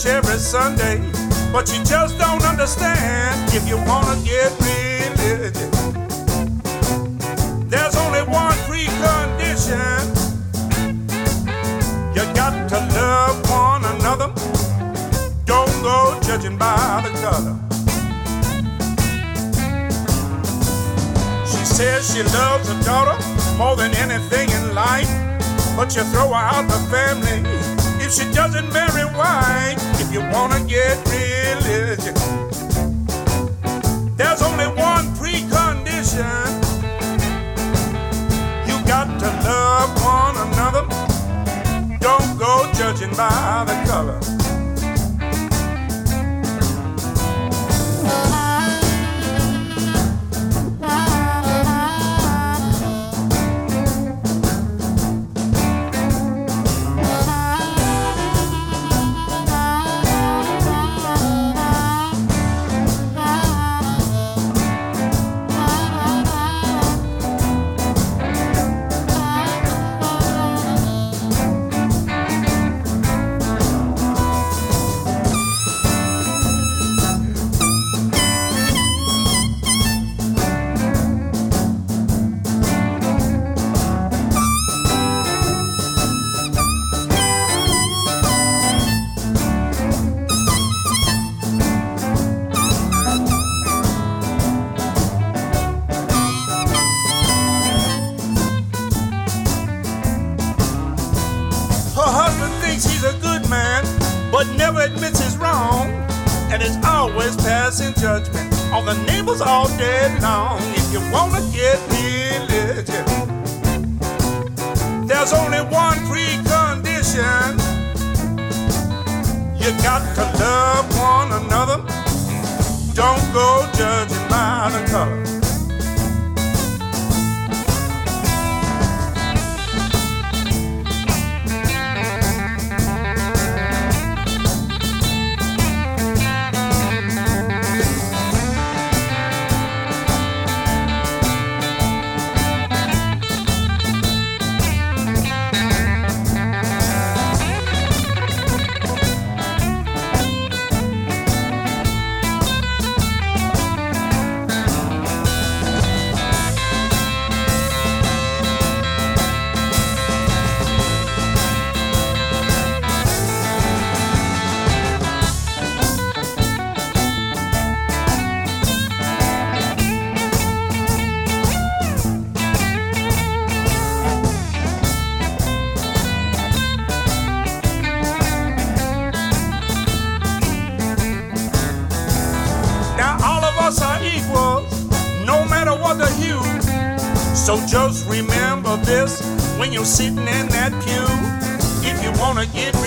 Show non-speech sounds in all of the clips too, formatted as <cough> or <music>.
church every Sunday, but you just don't understand if you wanna get religious. There's only one precondition. You got to love one another. Don't go judging by the color. She says she loves her daughter more than anything in life, but you throw her out the family if she doesn't marry white. You wanna get religion, there's only one precondition. You got to love one another. Don't go judging by the color. You're sitting in that pew. If you wanna get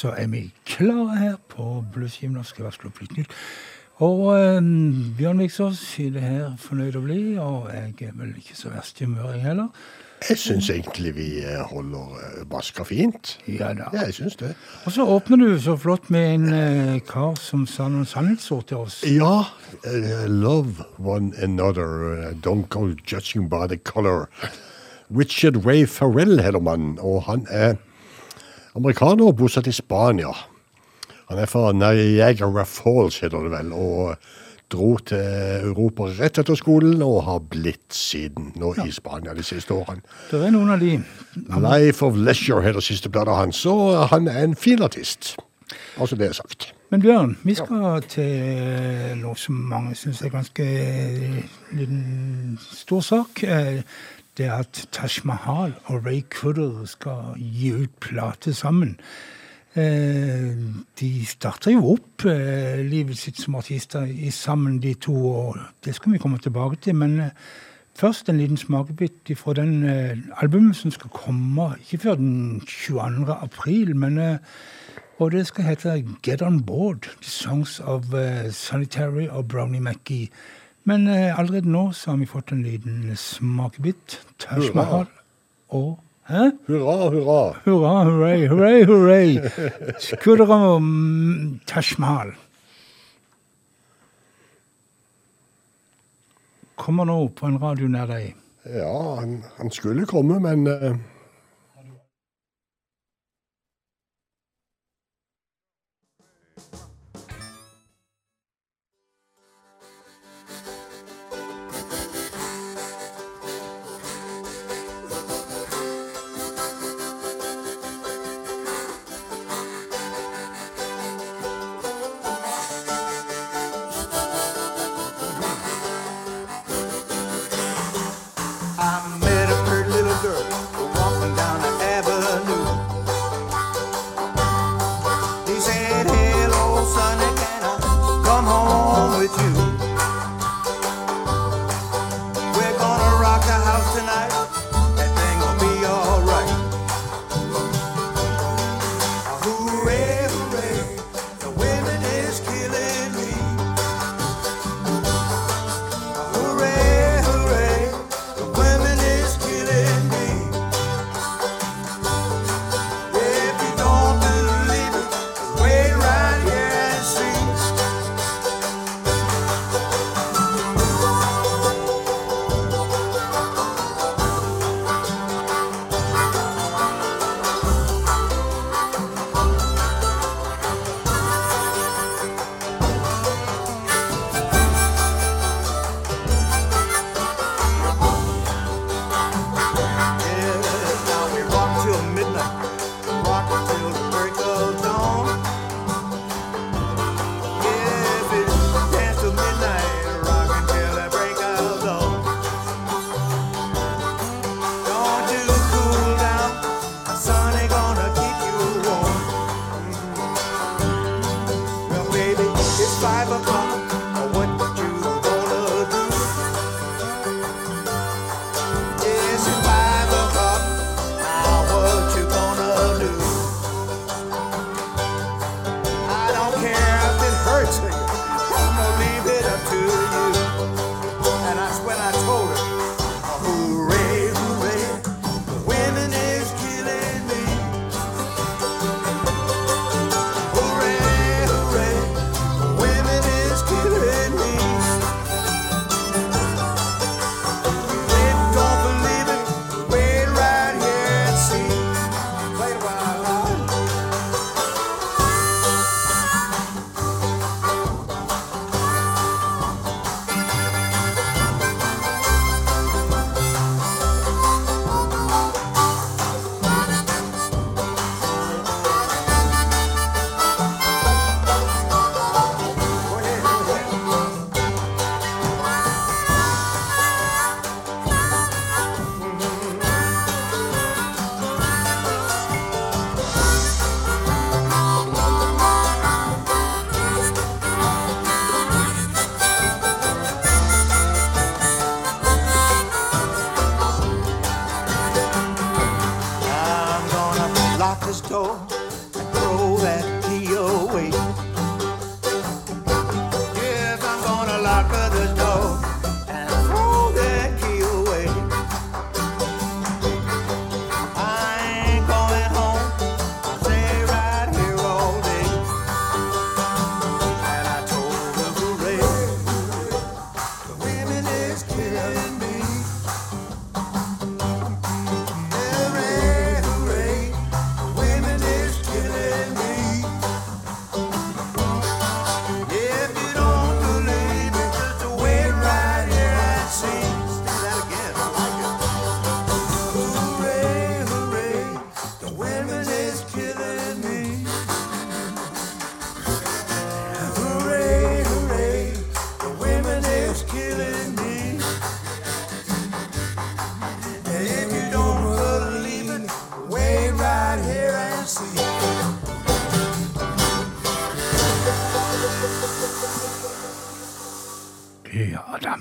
så er vi klare her på Bluesgym. Nå skal jeg vaske opp litt nytt. Og eh, Bjørn Viksås er det her fornøyd å bli, og jeg er vel ikke så verst i humør, jeg heller. Jeg syns egentlig vi eh, holder eh, vaska fint. Ja da. Ja, jeg syns det. Og så åpner du så flott med en eh, kar som sa noen sannhetsord til oss. Ja, eh, love one another. Don't go judging by the color. Richard Ray Farrell heter mannen, og han er amerikaner bosatt i Spania. Han er fra Niagara Falls, heter det vel, og dro til Europa rett etter skolen og har blitt siden nå i Spania de siste årene. Det er noen av de Life of Leisure heter siste bladet hans, og han er en fin artist. Altså det er sagt. Men Bjørn, vi skal til noe som mange syns er ganske eh, liten stor sak. Det at Taj Mahal og Ray Cooder skal gi ut plate sammen. Eh, de starter jo opp eh, livet sitt som artister sammen, de to, og det skal vi komme tilbake til. Men eh, først en liten smakebit fra den albumet som skal komme ikke før den 22. april. men og det skal hete Get On Board, The Songs of Sanitary og Brownie Mackie. Men eh, allerede nå så har vi fått en liten smakebit. Taj Mahal og Hæ? Hurra, hurra. Hurra, hurra, hurra, hurra. Skudder om Taj Mahal. Kommer nå på en radio nær deg. Ja, han, han skulle komme, men eh,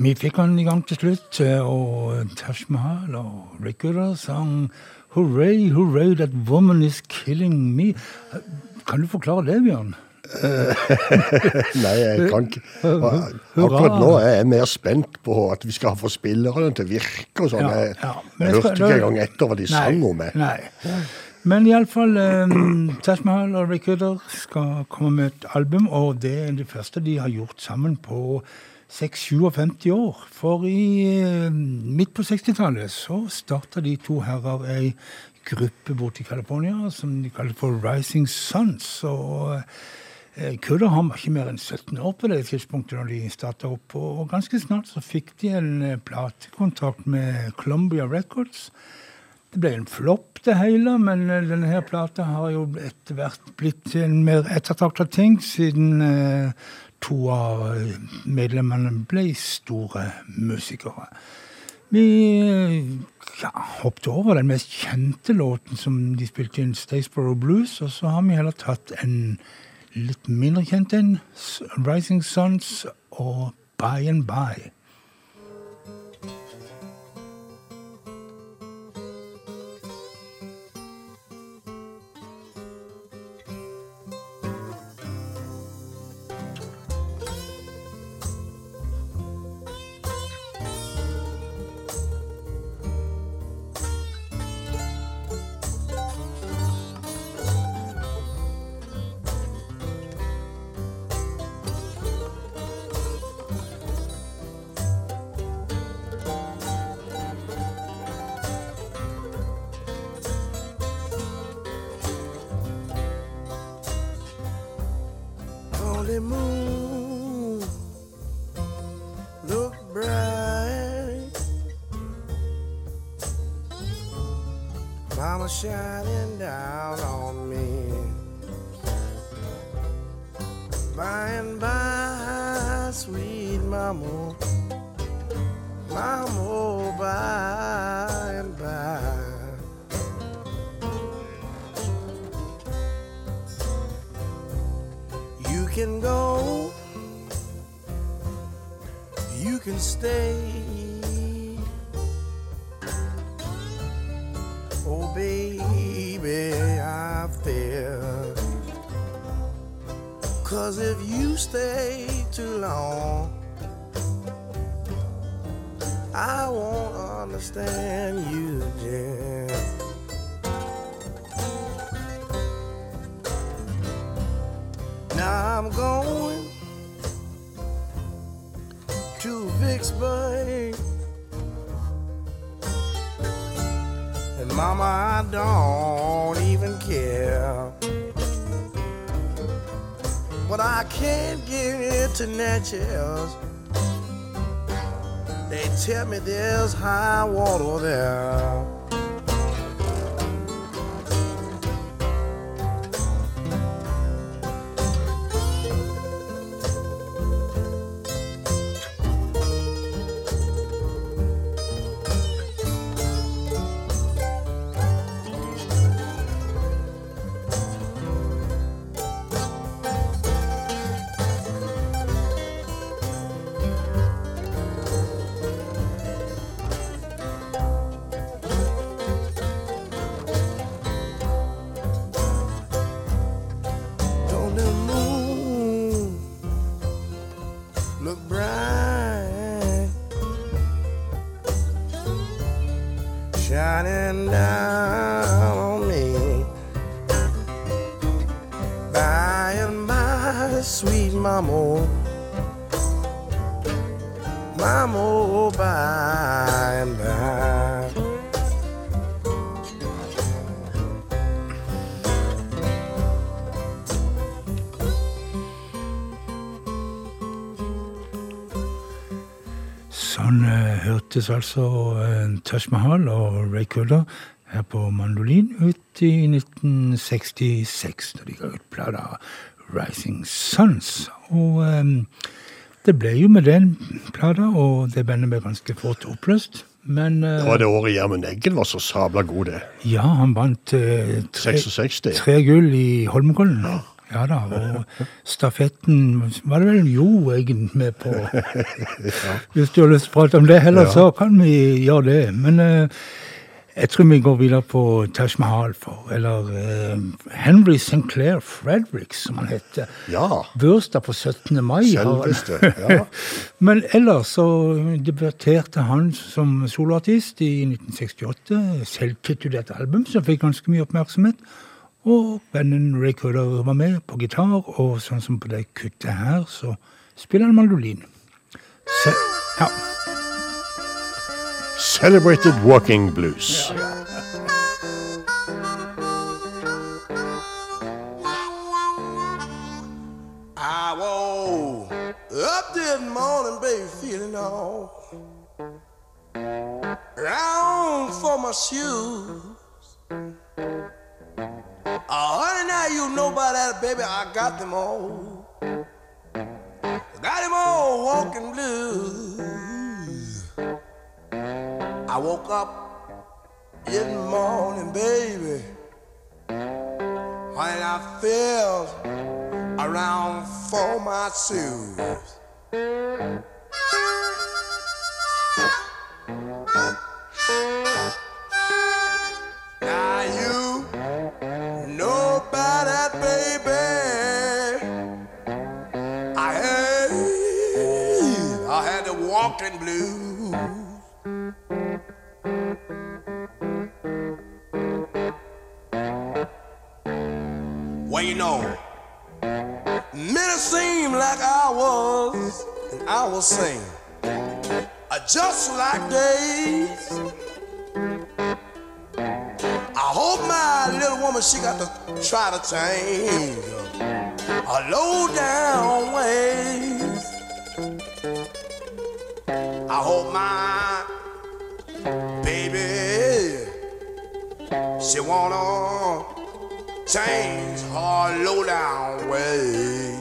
vi fikk han i gang til slutt, eh, og Tash Mahal og Rick Gooder sang 'Hooray, hooray, that woman is killing me'. Kan du forklare det, Bjørn? <laughs> Nei, jeg kan ikke. Akkurat nå er jeg mer spent på at vi skal få spillerne til å virke og sånn. Ja, Jeg, ja, men jeg hørte ikke engang etter hva de sang om. Nei. Men iallfall um, Taj Mahal og Rick Gooder skal komme med et album, og det er det første de har gjort sammen på 56 år. For i eh, midt på 60-tallet så starta de to herrer ei gruppe borte i California som de kalte for Rising Sons. og eh, Kudder han var ikke mer enn 17 år på det tidspunktet når de starta opp, og ganske snart så fikk de en eh, platekontrakt med Columbia Records. Det ble en flopp, det hele, men eh, denne her plata har jo etter hvert blitt en mer ettertrakta ting, siden eh, to av eh, medlemmene ble store musikere. Vi ja, hoppet over den mest kjente låten som de spilte inn, Staysborough Blues, og så har vi heller tatt en litt mindre kjent en, Rising Sons og By and By. Shining down hørtes altså eh, Taj Mahal og Ray Cooder her på mandolin ut i 1966, da de ga ut plata Rising Suns. Og um, det ble jo med den plata, og det bandet ble ganske fort oppløst. Men uh, Det var det året Gjermund Eggen var så sabla god, det. ja, han vant uh, tre, tre gull i Holmenkollen. Ja da, og stafetten var det vel Jo egentlig med på. <laughs> Hvis du har lyst til å prate om det heller, Ja. så kan vi gjøre det. Men eh, jeg tror vi går videre på Taj Mahal, for, eller eh, Henry Sinclair Fredericks, som han heter. Ja. Bursdag på 17. mai. Selveste, <laughs> ja. Men ellers så debuterte han som soloartist i 1968. Selvtitulert album som fikk ganske mye oppmerksomhet. Og vennen Ray Cooder var med på gitar, og sånn som på det kuttet her, så spiller han mandolin. Se, ja. Celebrated Walking Blues. I woke up this morning, baby, feeling all round for my shoes. Oh, now you know about that, baby. I got them all. Got them all walking blues. I woke up in the morning, baby. When I felt around for my shoes. Now you walking blues. Well, you know, many seem like I was, and I was sing, uh, just like days. I hope my little woman she got to try to change a low down ways. I hope my baby she wanna change her low down ways.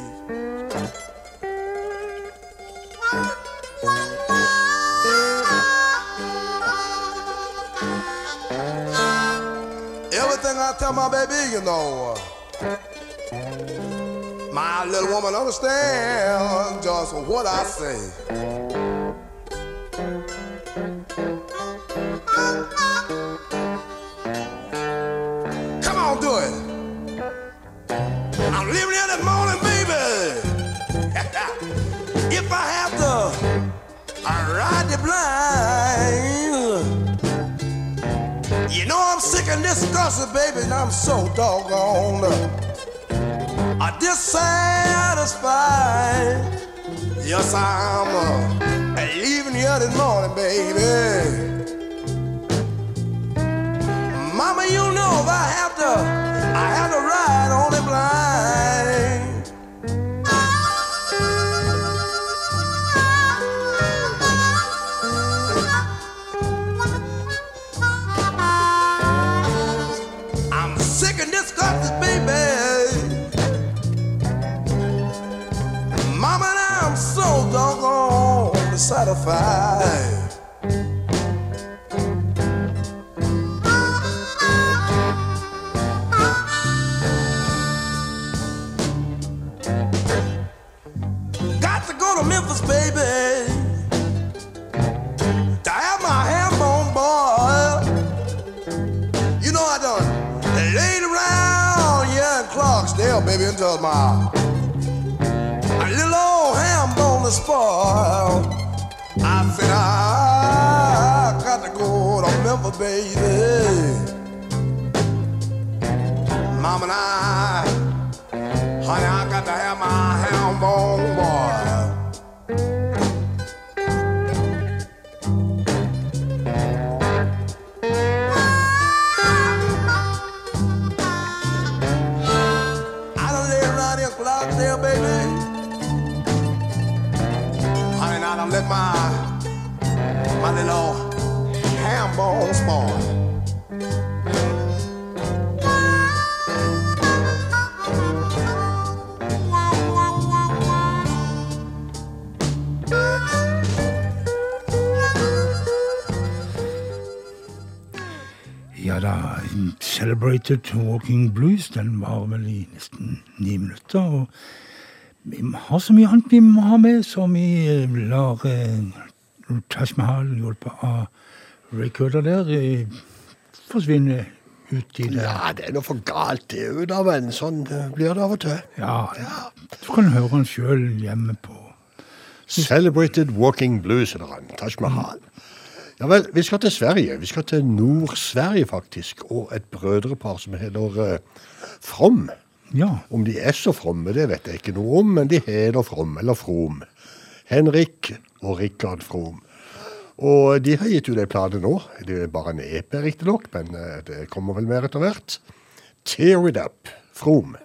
Everything I tell my baby, you know, my little woman understand just what I say. Blind, you know I'm sick and disgusted, baby, and I'm so doggone uh, dissatisfied. Yes, I'm uh, leaving here this morning, baby. Mama, you know if I have to, I have to ride Got to go to Memphis, baby. To have my ham boiled. You know I around baby, until my little old ham bone is spoiled. I said I got to go to Memphis, baby. Mama and I, honey, I got to have my ham bone ham bone. Ja da, Celebrated Walking Blues den var vel i nesten ni minutter. og Vi har så mye annet vi må ha med, så vi eh, lar eh, Taj Mahal hjulpet av Ray Cooder der forsvinner forsvinne ut i det. Ja, det er noe for galt det ut av en. Sånn eh, blir det av og til. Ja, Du kan høre han sjøl hjemme på Celebrated Walking Blues eller han. Taj Mahal. Ja vel, vi skal til Sverige. Vi skal til Nord-Sverige, faktisk. Og et brødrepar som heter uh, From. Ja. Om de er så fromme, det vet jeg ikke noe om, men de heter From, eller From. Henrik og Rikard From. Og de har gitt ut ei plate nå. Det er bare en EP, riktignok, men eh, det kommer vel mer etter hvert. Tear It Up. From.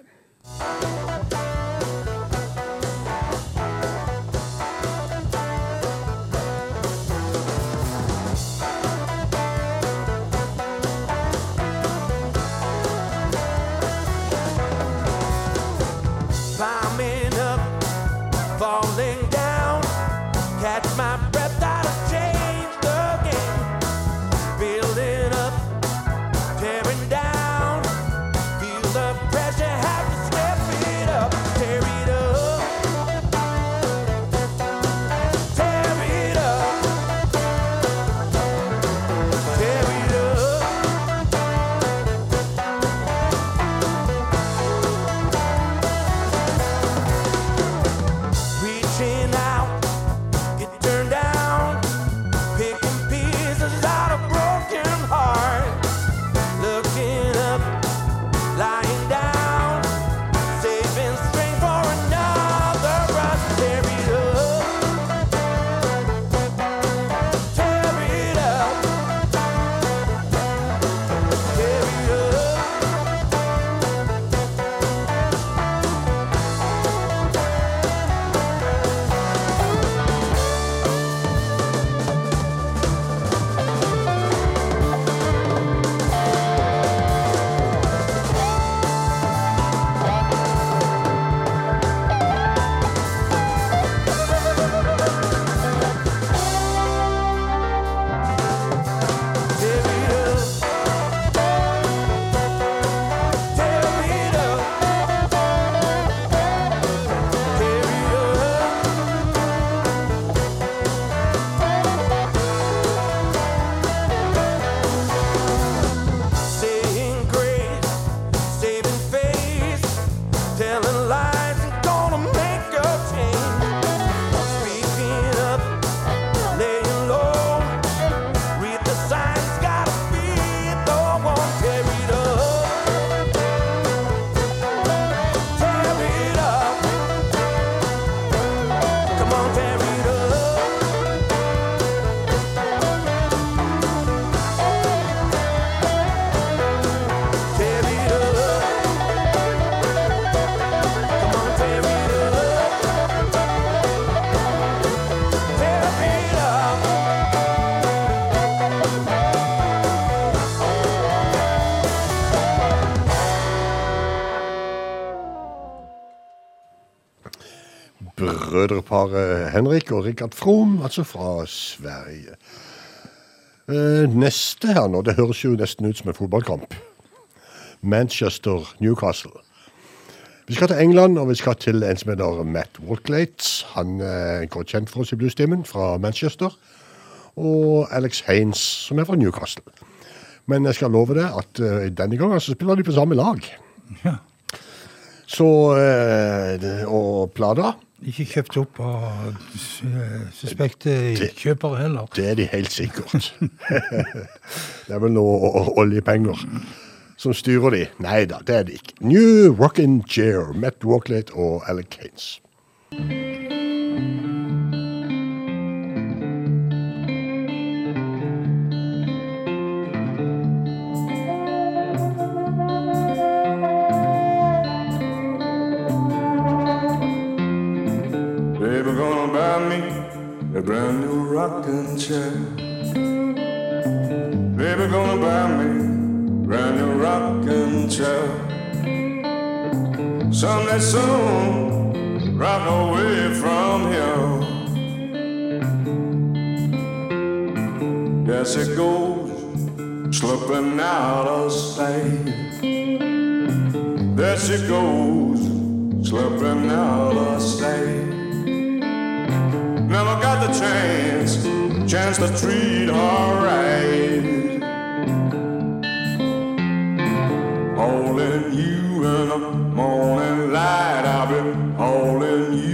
Brødreparet Henrik og Rikard From, altså fra Sverige. Eh, neste her nå, det høres jo nesten ut som en fotballkamp. Manchester-Newcastle. Vi skal til England, og vi skal til en som heter Matt Walklate. Han er godt kjent for oss i bluestimen fra Manchester. Og Alex Haynes, som er fra Newcastle. Men jeg skal love deg at uh, denne gangen så spiller de på samme lag. Ja. Så uh, Og plata Ikke kjøpt opp av suspekte kjøpere heller. Det er de helt sikkert. <laughs> det er vel noe oljepenger som styrer de. Nei da, det er det ikke. New Rockin' Chair, Matt Walklett og Alec Haynes. Baby gonna buy me a brand new rocking chair. Baby gonna buy me a brand new rocking chair. Someday soon, right away from here. Yes, it goes slipping out of sight. There she goes, slipping out of sight. Never got the chance, chance to treat her right. Holding you in the morning light, I'll be holding you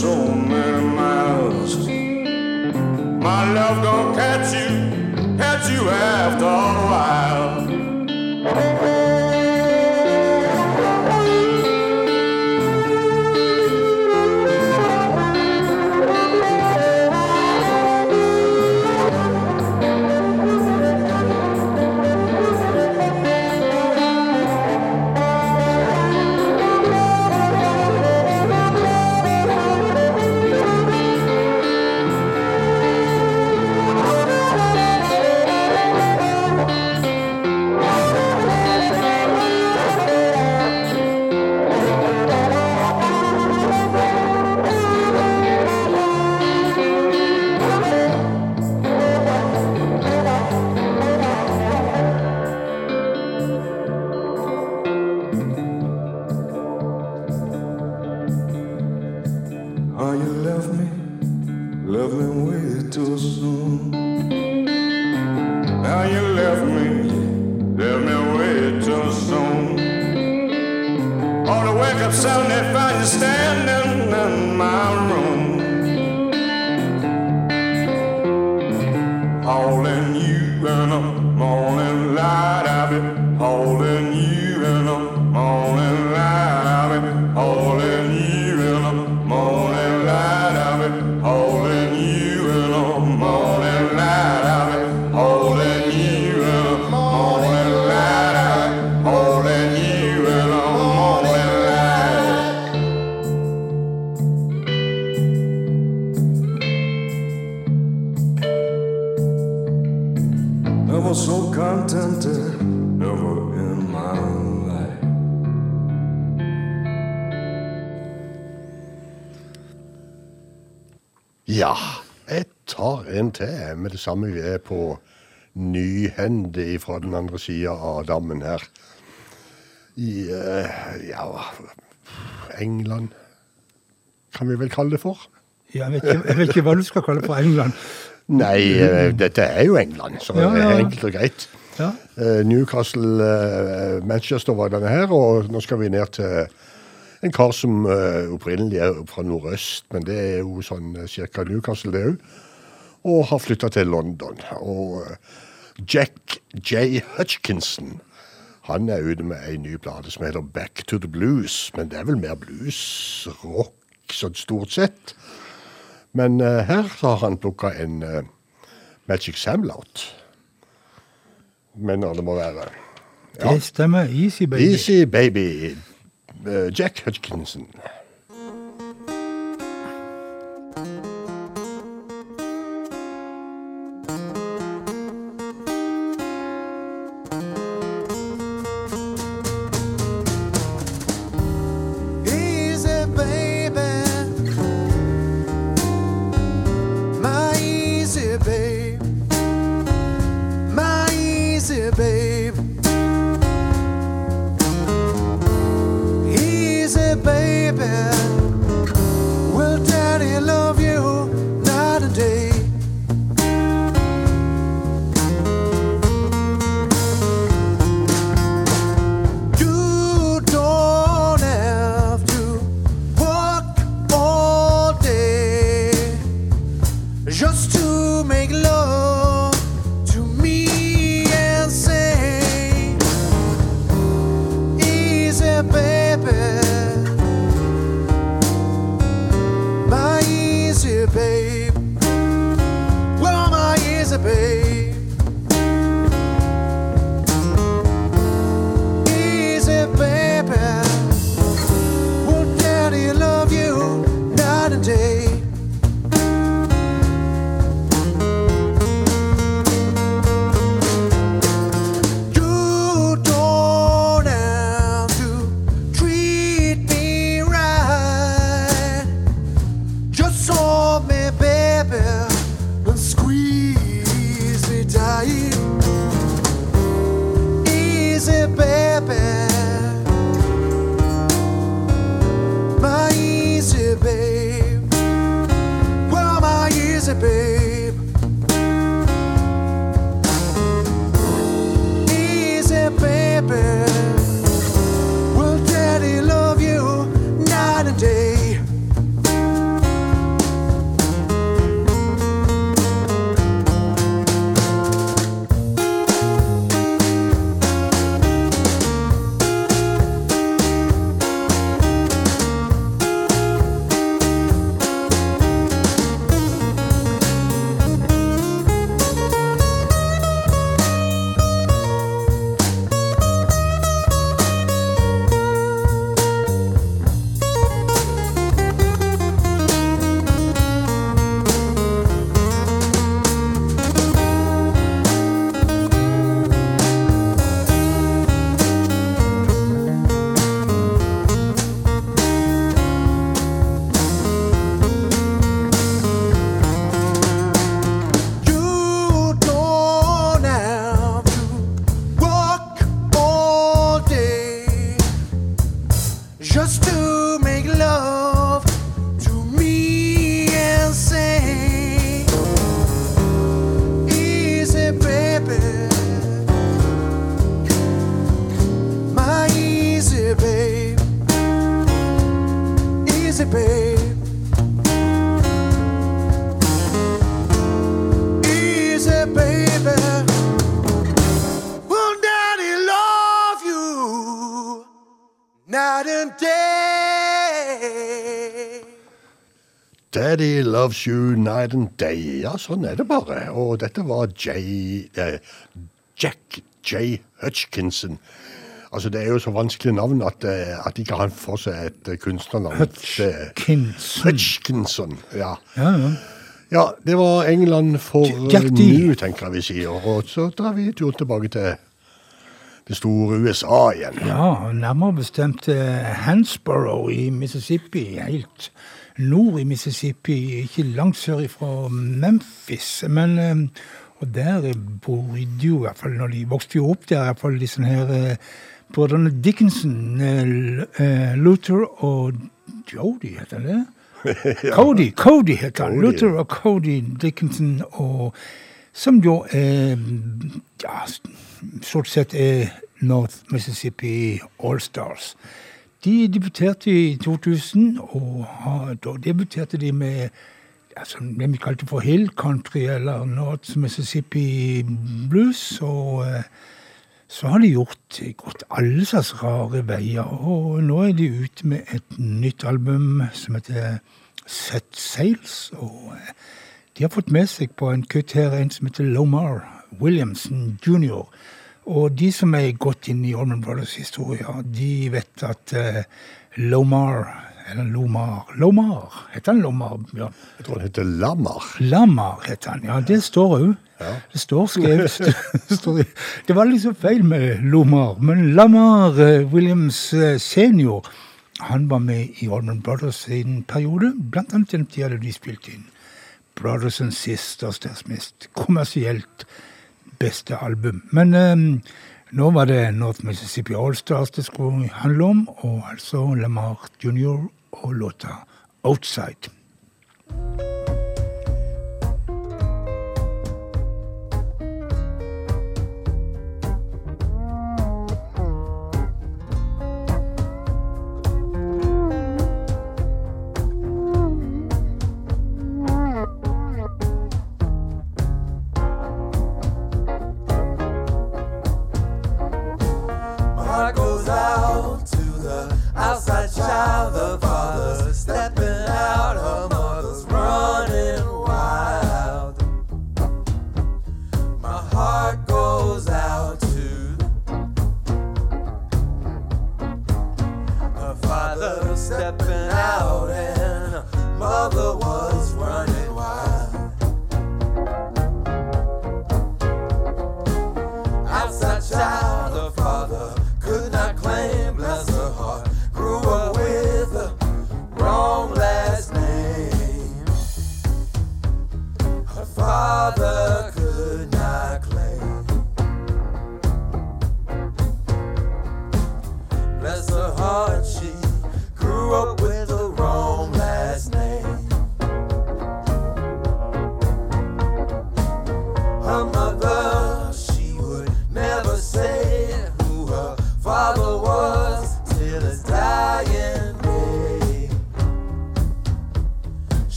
so many miles. My love gonna catch you, det samme vi er på nyhende fra den andre sida av dammen her. I eh, ja, England, kan vi vel kalle det for? Ja, jeg, vet ikke, jeg vet ikke hva du skal kalle det for England. Nei, eh, dette er jo England, så Ja, det er enkelt og greit. Ja. Eh, Newcastle, Manchester var denne her, og nå skal vi ned til en kar som opprinnelig er fra nordøst, men det er jo sånn cirka Newcastle det òg, og har flytta til London. Og eh, Jack J. Hutchinson, han er ute med ei ny plate som heter Back to the Blues, men det er vel mer blues-rock sånn stort sett. Men uh, her har han plukka en uh, Magic Samlout. Mener det må være. Ja. Det stemmer. Easy, baby. Easy Baby. Uh, Jack Hutchinson. Loves you night and day. Ja, sånn er det bare. Og dette var J, eh, Jack J. Hutchinson. Altså, Det er jo så vanskelig navn at, eh, at ikke han får seg et eh, kunstnernavn. Hutchkinson. Hutchinson. Hutchinson, ja. Ja, ja. Ja, det var England for nå, tenker jeg vi sier. Og så drar vi tur tilbake til det store USA igjen. Ja, nærmere bestemt eh, Hansborough i Mississippi, helt nord i Mississippi, ikke langt sør fra Memphis. Men, eh, og der bodde jo, i hvert fall når de vokste jo opp der, i hvert fall disse her eh, brødrene Dickinson, eh, Luther og Jody, heter det? <laughs> Cody, Cody heter han. Luther og Cody Dickinson, og, som jo eh, ja, stort sett er North Mississippi All-Stars. De debuterte i 2000, og da debuterte de med altså, det vi kalte for Hill Country, eller North Mississippi Blues. Og eh, så har de gjort, gått alle slags rare veier, og nå er de ute med et nytt album som heter Set Sails. Og eh, de har fått med seg på en kutt her en som heter Lomar Williamson jr. Og de som er godt inn i Allman Brothers historie, de vet at eh, Lomar, eller Lomar Lomar, heter han Lomar, Bjørn? Jeg tror han heter Lamar. Lamar heter han, ja. Det står òg. Det står skrevet <laughs> det var liksom feil med Lomar, men Lamar eh, Williams eh, senior han var med i Allman Brothers i en periode, blant annet den tida da de spilte inn Brothers and Sisters, deres mest kommersielt beste album. Men eh, nå var det North Mississippi Allstars det skulle handle om, og altså Lamar Junior og låta Outside.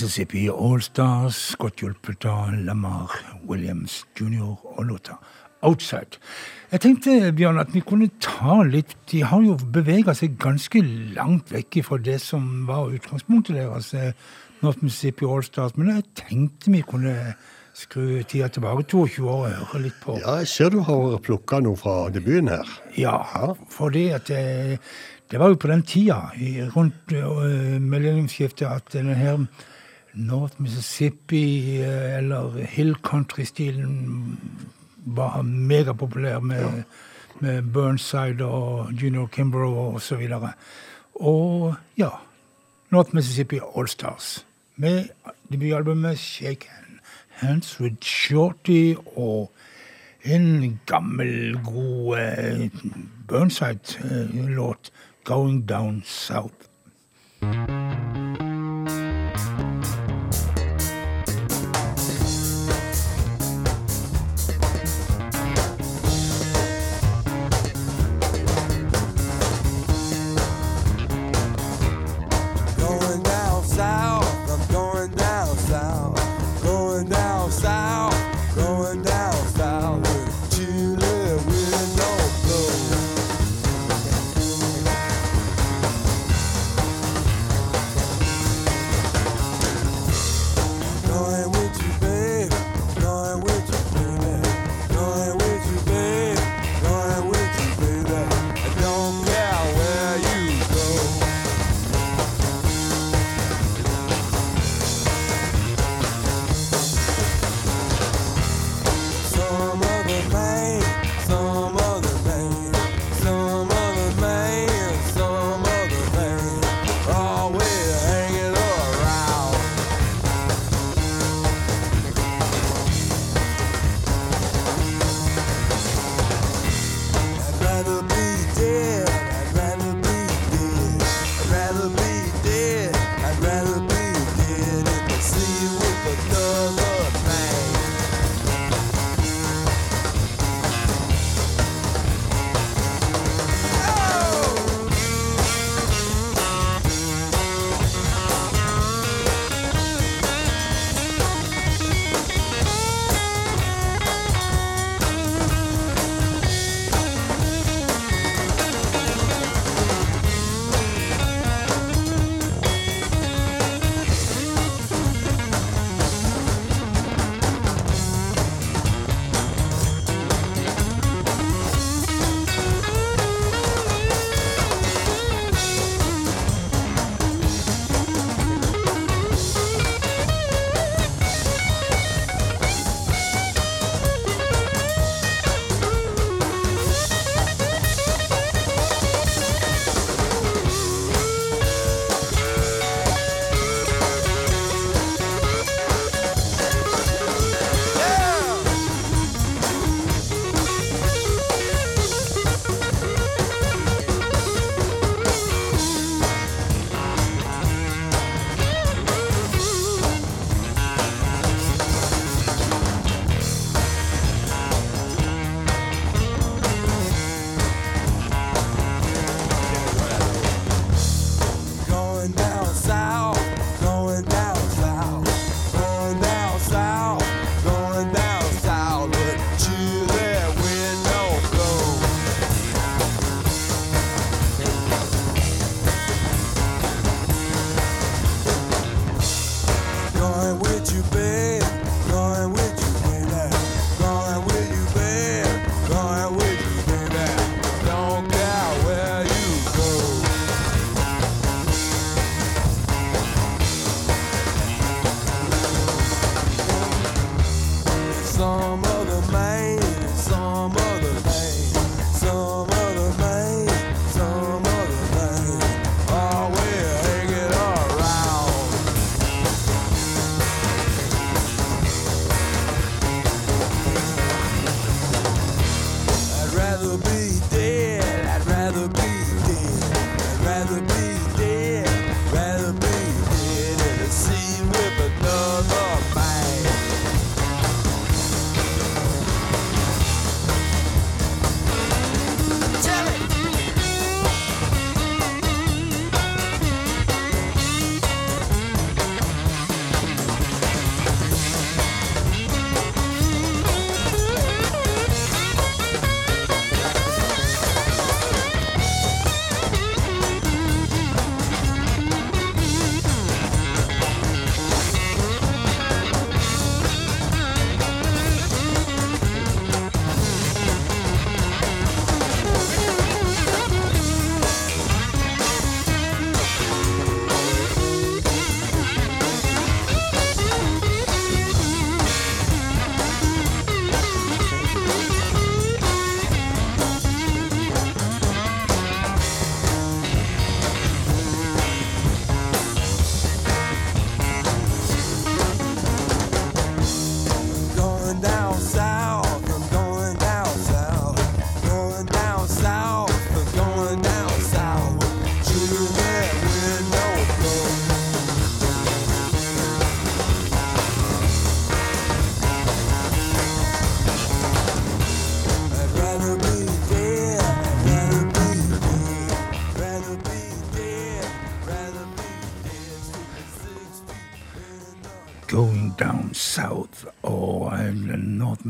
Mississippi Allstars, godt hjulpet av Lamar Williams jr. og låta Outside. Jeg tenkte Bjørn, at vi kunne ta litt De har jo bevega seg ganske langt vekk fra det som var utgangspunktet deres, eh, North Mississippi Allstars, men jeg tenkte vi kunne skru tida tilbake 22 år og høre litt på Ja, jeg ser du har plukka noe fra debuten her. Ja, fordi at det, det var jo på den tida, rundt uh, millenniumsskiftet, at denne her North Mississippi, eh, eller Hill Country-stilen, var megapopulær med, med Burnside og Junior Kimbrough og så videre. Og ja, North Mississippi All Stars med debutalbumet Shake Hand, Hands with Shorty og en gammel, god eh, Burnside-låt, 'Going Down South'.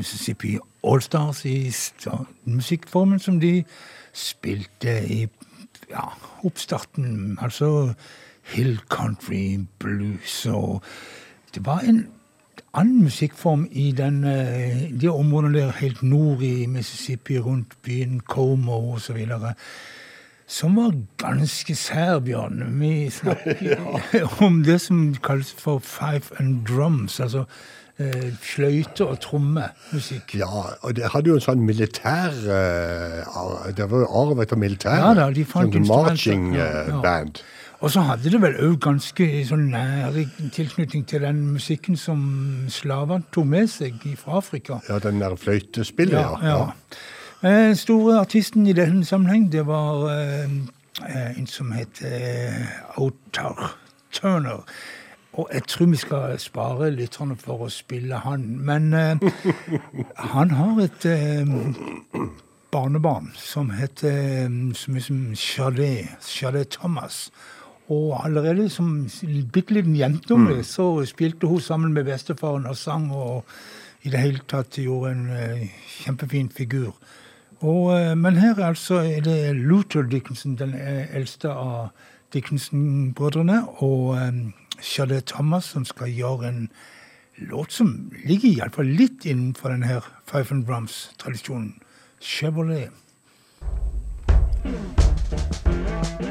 Mississippi Allstars i musikkformen som de spilte i ja, oppstarten. Altså hill country, blues og Det var en annen musikkform i den, eh, de områdene der helt nord i Mississippi, rundt byen Como osv. Som var ganske sær, Bjørn. Vi <laughs> snakker <laughs> om det som kalles for five and drums. Altså fløyte- og trommemusikk. Ja, og det hadde jo en sånn militær eh, Det var jo arv etter militær. Ja da, de fant sånn marching Ja, eh, band. Og så hadde det vel òg ganske sånn nær tilknytning til den musikken som slavene tok med seg fra Afrika. Ja, den der fløytespillet, ja. ja. ja. Eh, store artisten i denne sammenheng, det var eh, eh, en som het eh, Otar Turner. Og jeg tror vi skal spare lytterne for å spille han. Men eh, han har et eh, barnebarn som heter eh, så mye som Charlet, Charlet Thomas. Og allerede som bitte liten jentunge så spilte hun sammen med bestefaren og sang og i det hele tatt gjorde en eh, kjempefin figur. Og, eh, men her altså er det Luther Dickinson, den eh, eldste av Dickinson-brødrene, og Shade Thomas som skal gjøre en låt som ligger iallfall litt innenfor denne her Five and Drums-tradisjonen. Chevrolet. Well,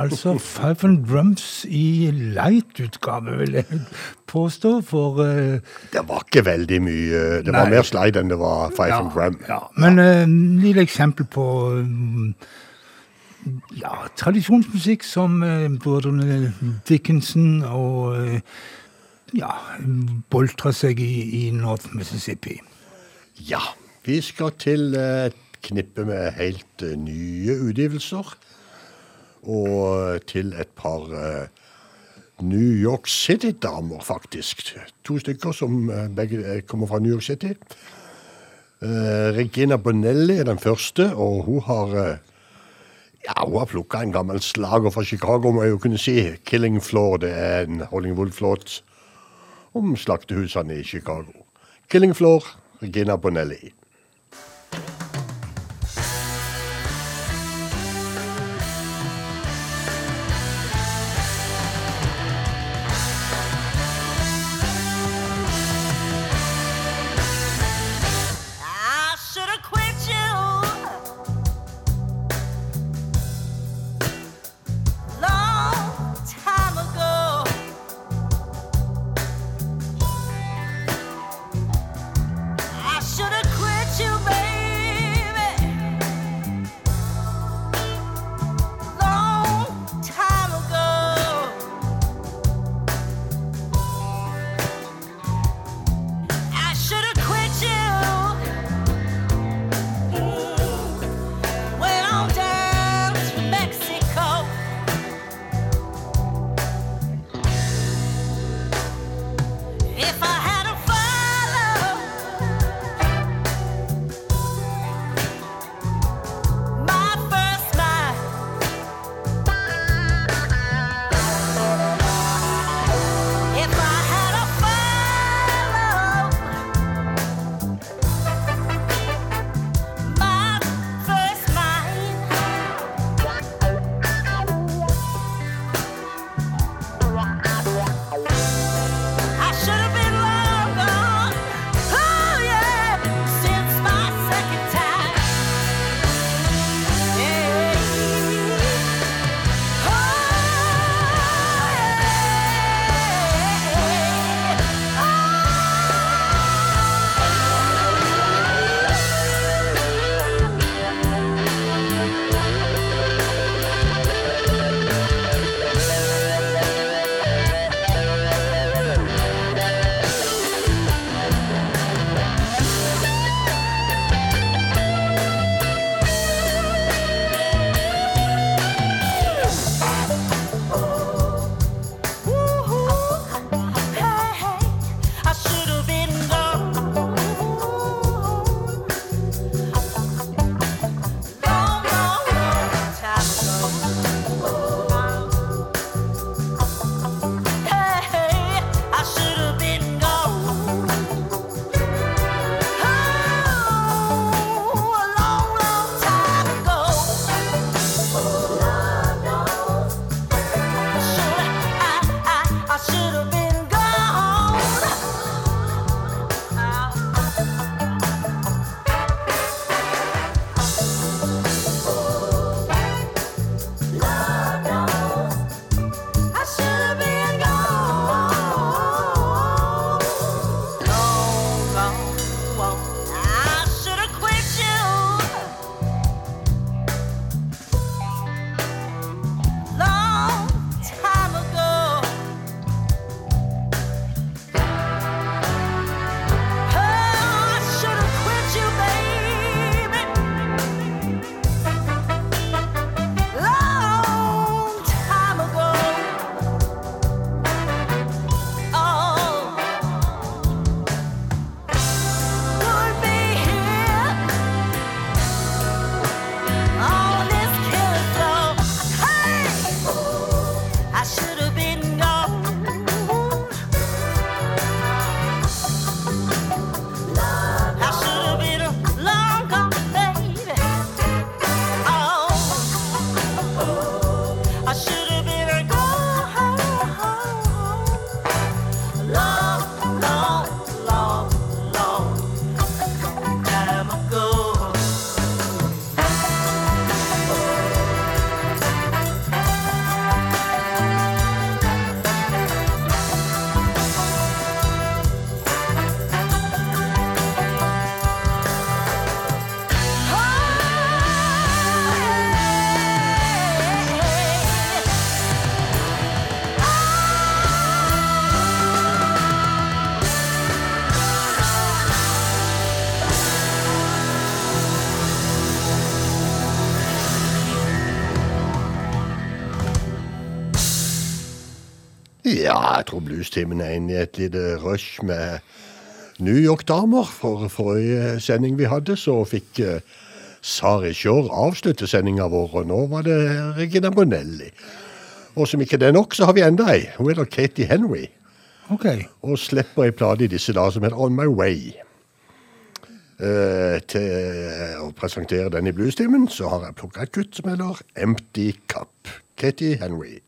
altså Five and Drums i light-utgave, vil jeg påstå. For uh, Det var ikke veldig mye. Det var mer slide enn det var Five and Drum. Ja, men eh, et lite eksempel på mm, ja, tradisjonsmusikk som uh, brødrene Dickinson og uh, ja, boltra seg i, i North Mississippi. Ja, vi skal til eh, et knippe med helt eh, nye utgivelser. Og til et par eh, New York City-damer, faktisk. To stykker som eh, begge eh, kommer fra New York City. Regina Bonelli er den første, og hun har ja, hun har plukka en gammel slager fra Chicago, må jeg jo kunne si. 'Killing Floor'. Det er en Hollingwood-flåt om slaktehusene i Chicago. 'Killing Floor', Regina Bonelli. Ja, jeg tror bluestimen er inne i et lite rush med New York-damer. For forrige sending vi hadde, så fikk uh, Sari Shore avslutte sendinga vår, og nå var det Regina Bonelli. Og som ikke det er nok, så har vi enda ei. Hun heter Katie Henry. Ok. Og slipper ei plate i disse dager som heter On My Way. Uh, til å presentere den i bluestimen, så har jeg plukka et kutt som heter Empty Cup. Katie Henry.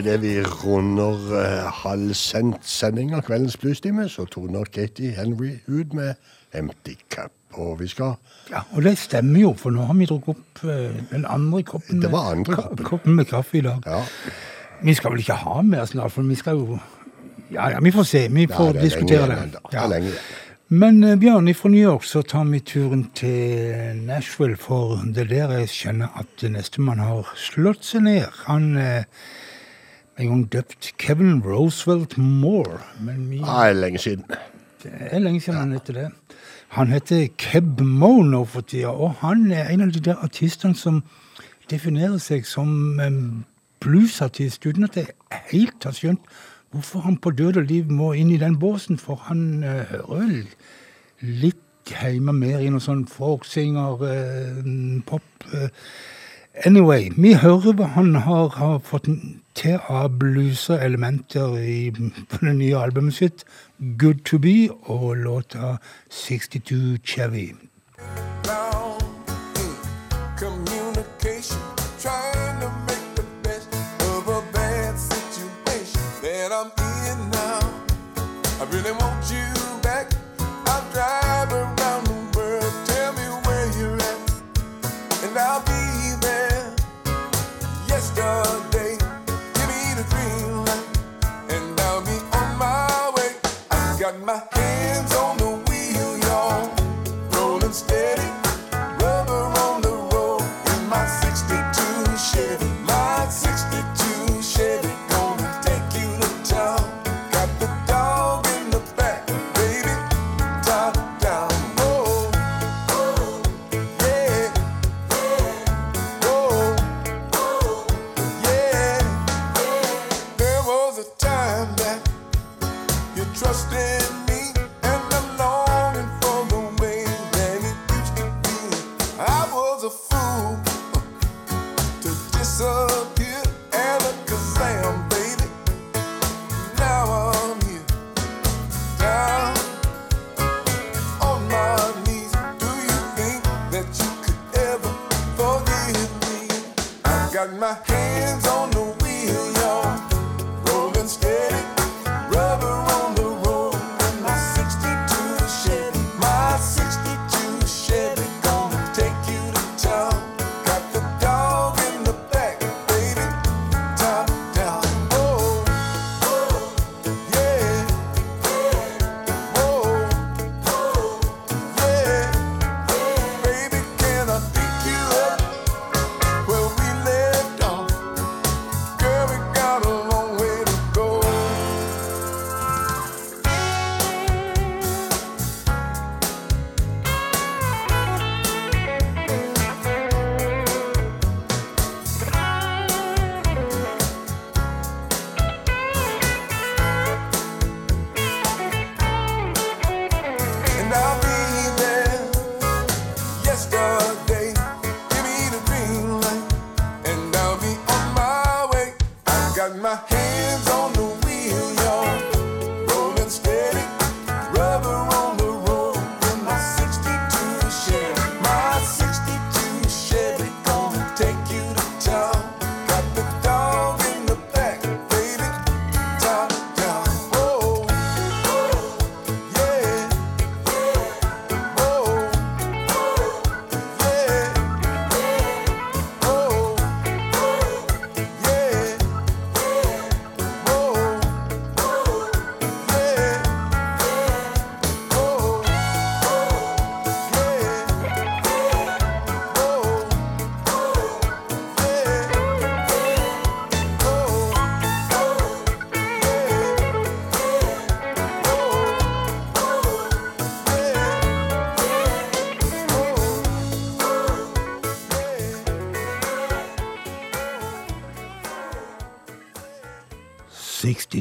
Idet vi runder uh, sending av kveldens bluestime, så toner Katie Henry ut med Empty Cup. Og vi skal Ja, og det stemmer jo, for nå har vi drukket opp eh, den andre koppen, Det var andre koppen. koppen med kaffe i dag. Ja, Vi skal vel ikke ha mer snart, for vi skal jo Ja, ja, vi får se. Vi ja får det er diskutere lenge det. Ja. Det. Men eh, Bjørn, fra New York så tar vi turen til Nashville, for det er der jeg skjønner at nestemann har slått seg ned. Han eh, en gang døpt Kevin Roosevelt Moore. Men vi, Ja, det er lenge siden. det er lenge siden han heter det. Han heter Keb Mo nå for tida, og han er en av de der artistene som definerer seg som bluesartist, uten at jeg helt har skjønt hvorfor han på død og liv må inn i den båsen, for han uh, hører litt hjemme mer i noe sånn folksinger, uh, pop eh. Anyway, vi hører hva han har, har fått til av blueser elementer på det nye albumet sitt, Good To Be, og låta 62 Chevy. Really want got my hands on the wheel, y'all rolling steady.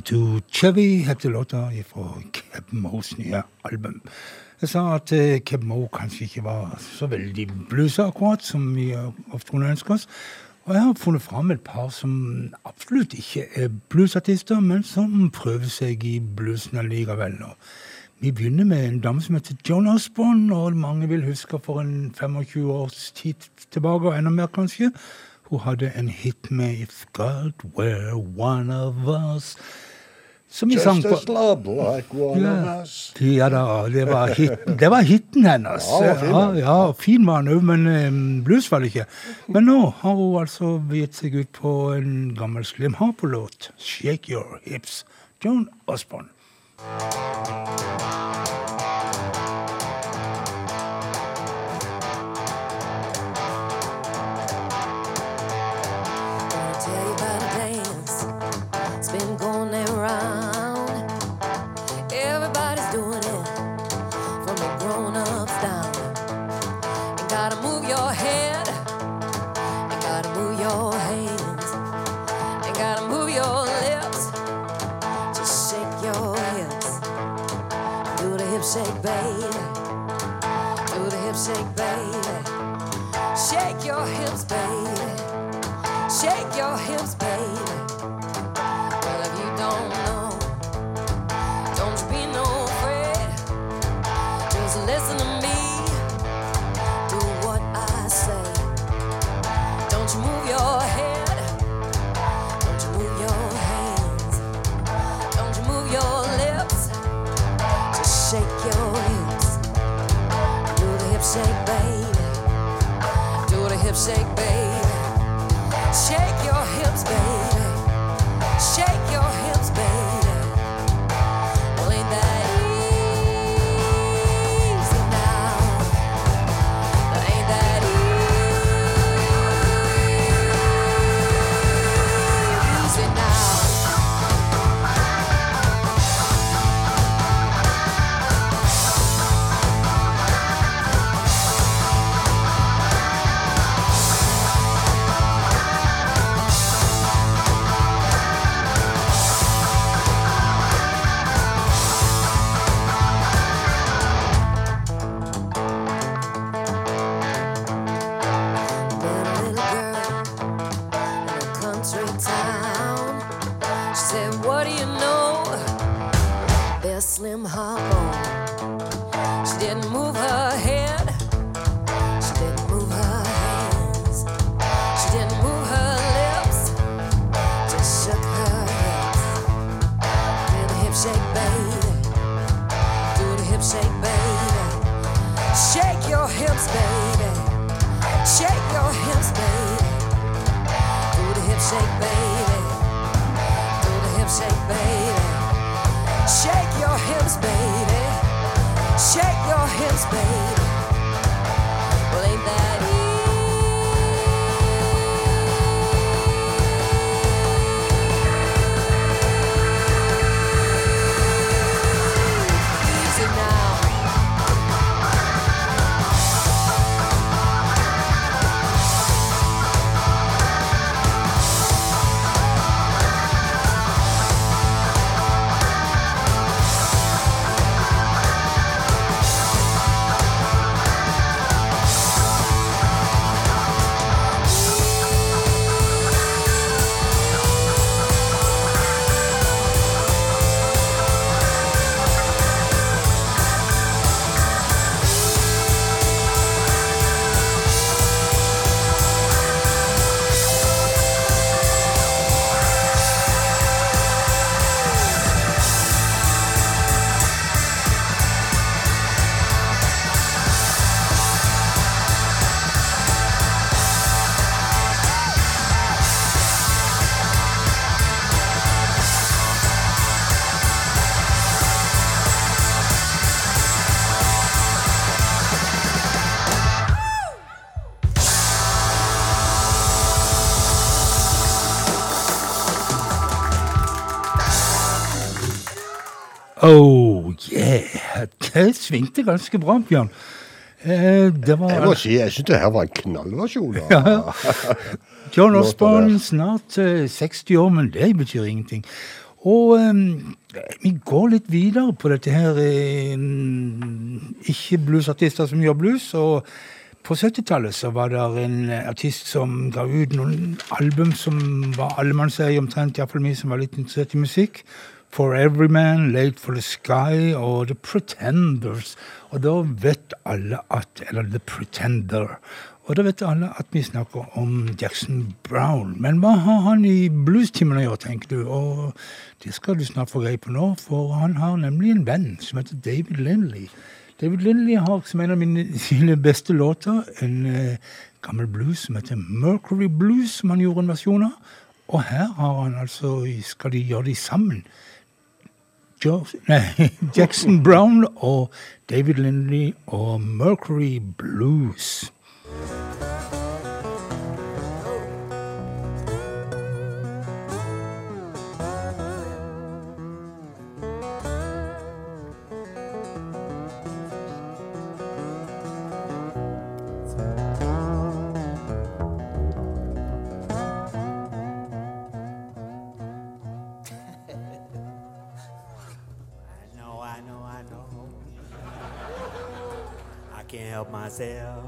62 Chevy heter låta fra Keb Moes nye album. Jeg sa at eh, Keb Mo kanskje ikke var så veldig bluesa akkurat, som vi ofte kunne ønske oss. Og jeg har funnet fram et par som absolutt ikke er bluesartister, men som prøver seg i bluesen allikevel. Vi begynner med en dame som heter Joan Osborne, og mange vil huske for en 25 års tid tilbake, og enda mer kanskje. Hun hadde en hit med If God Were One of Us. Som Just sang på love like one ja. of us. ja da, det var, hiten, det var hiten hennes. Ja, fin ja, fin var han òg, men um, blues var det ikke. Men nå har hun altså gitt seg ut på en gammel Slim Harpo-låt, 'Shake Your Hips'. Joan Osborne. Shake, baby. Shake your hips, baby. Shake your hips, Oh yeah! Det svingte ganske bra, Bjørn. Eh, det var Jeg må si, jeg syns det her var en knallversjon. Ja. John Osborne, snart eh, 60 år, men det betyr ingenting. Og eh, vi går litt videre på dette her eh, ikke-bluesartister som gjør blues. og på 70-tallet så var det en eh, artist som ga ut noen album som var allemannseie omtrent, iallfall vi som var litt interessert i musikk. For Everyman, Late for the Sky og The Pretenders. Og da vet alle at Eller The Pretender. Og da vet alle at vi snakker om Jackson Brown. Men hva har han i bluestimen å gjøre, tenker du? Og det skal du snart få greie på nå, for han har nemlig en venn som heter David Lindley. David Lindley har som en av mine, sine beste låter en eh, gammel blues som heter Mercury Blues, som han gjorde en versjon av. Og her har han altså, skal de gjøre de sammen. Jo, <laughs> Jackson Brown og David Lindley og Mercury Blues. myself.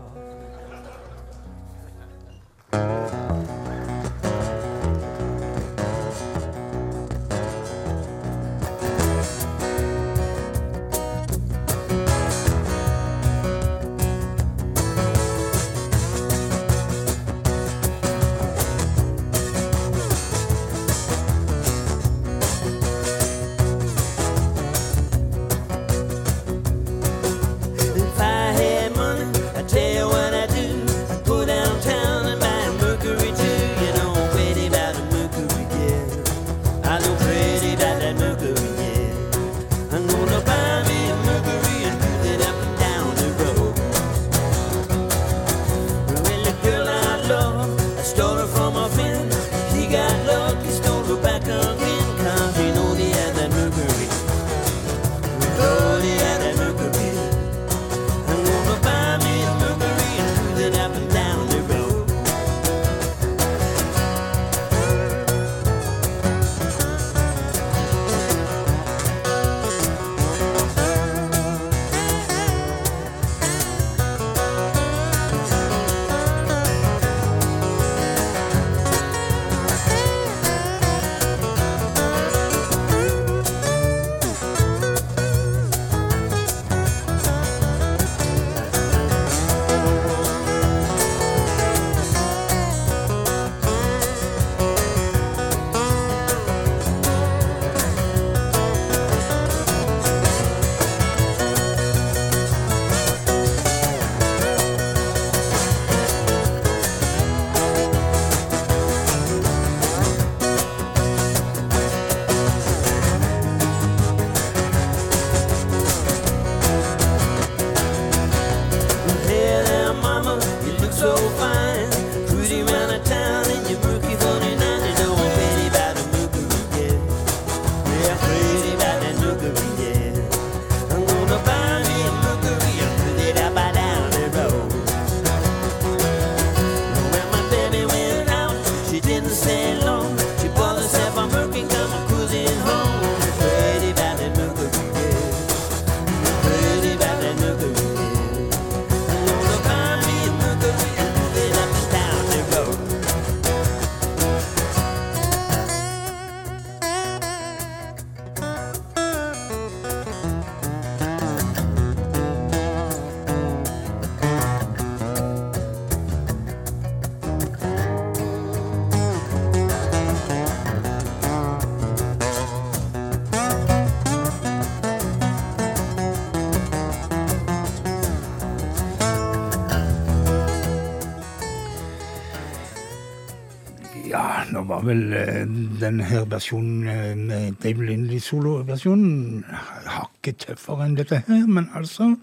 Vel eh, denne versjonen eh, med David Lindley soloversjonen hakket tøffere enn dette her, men altså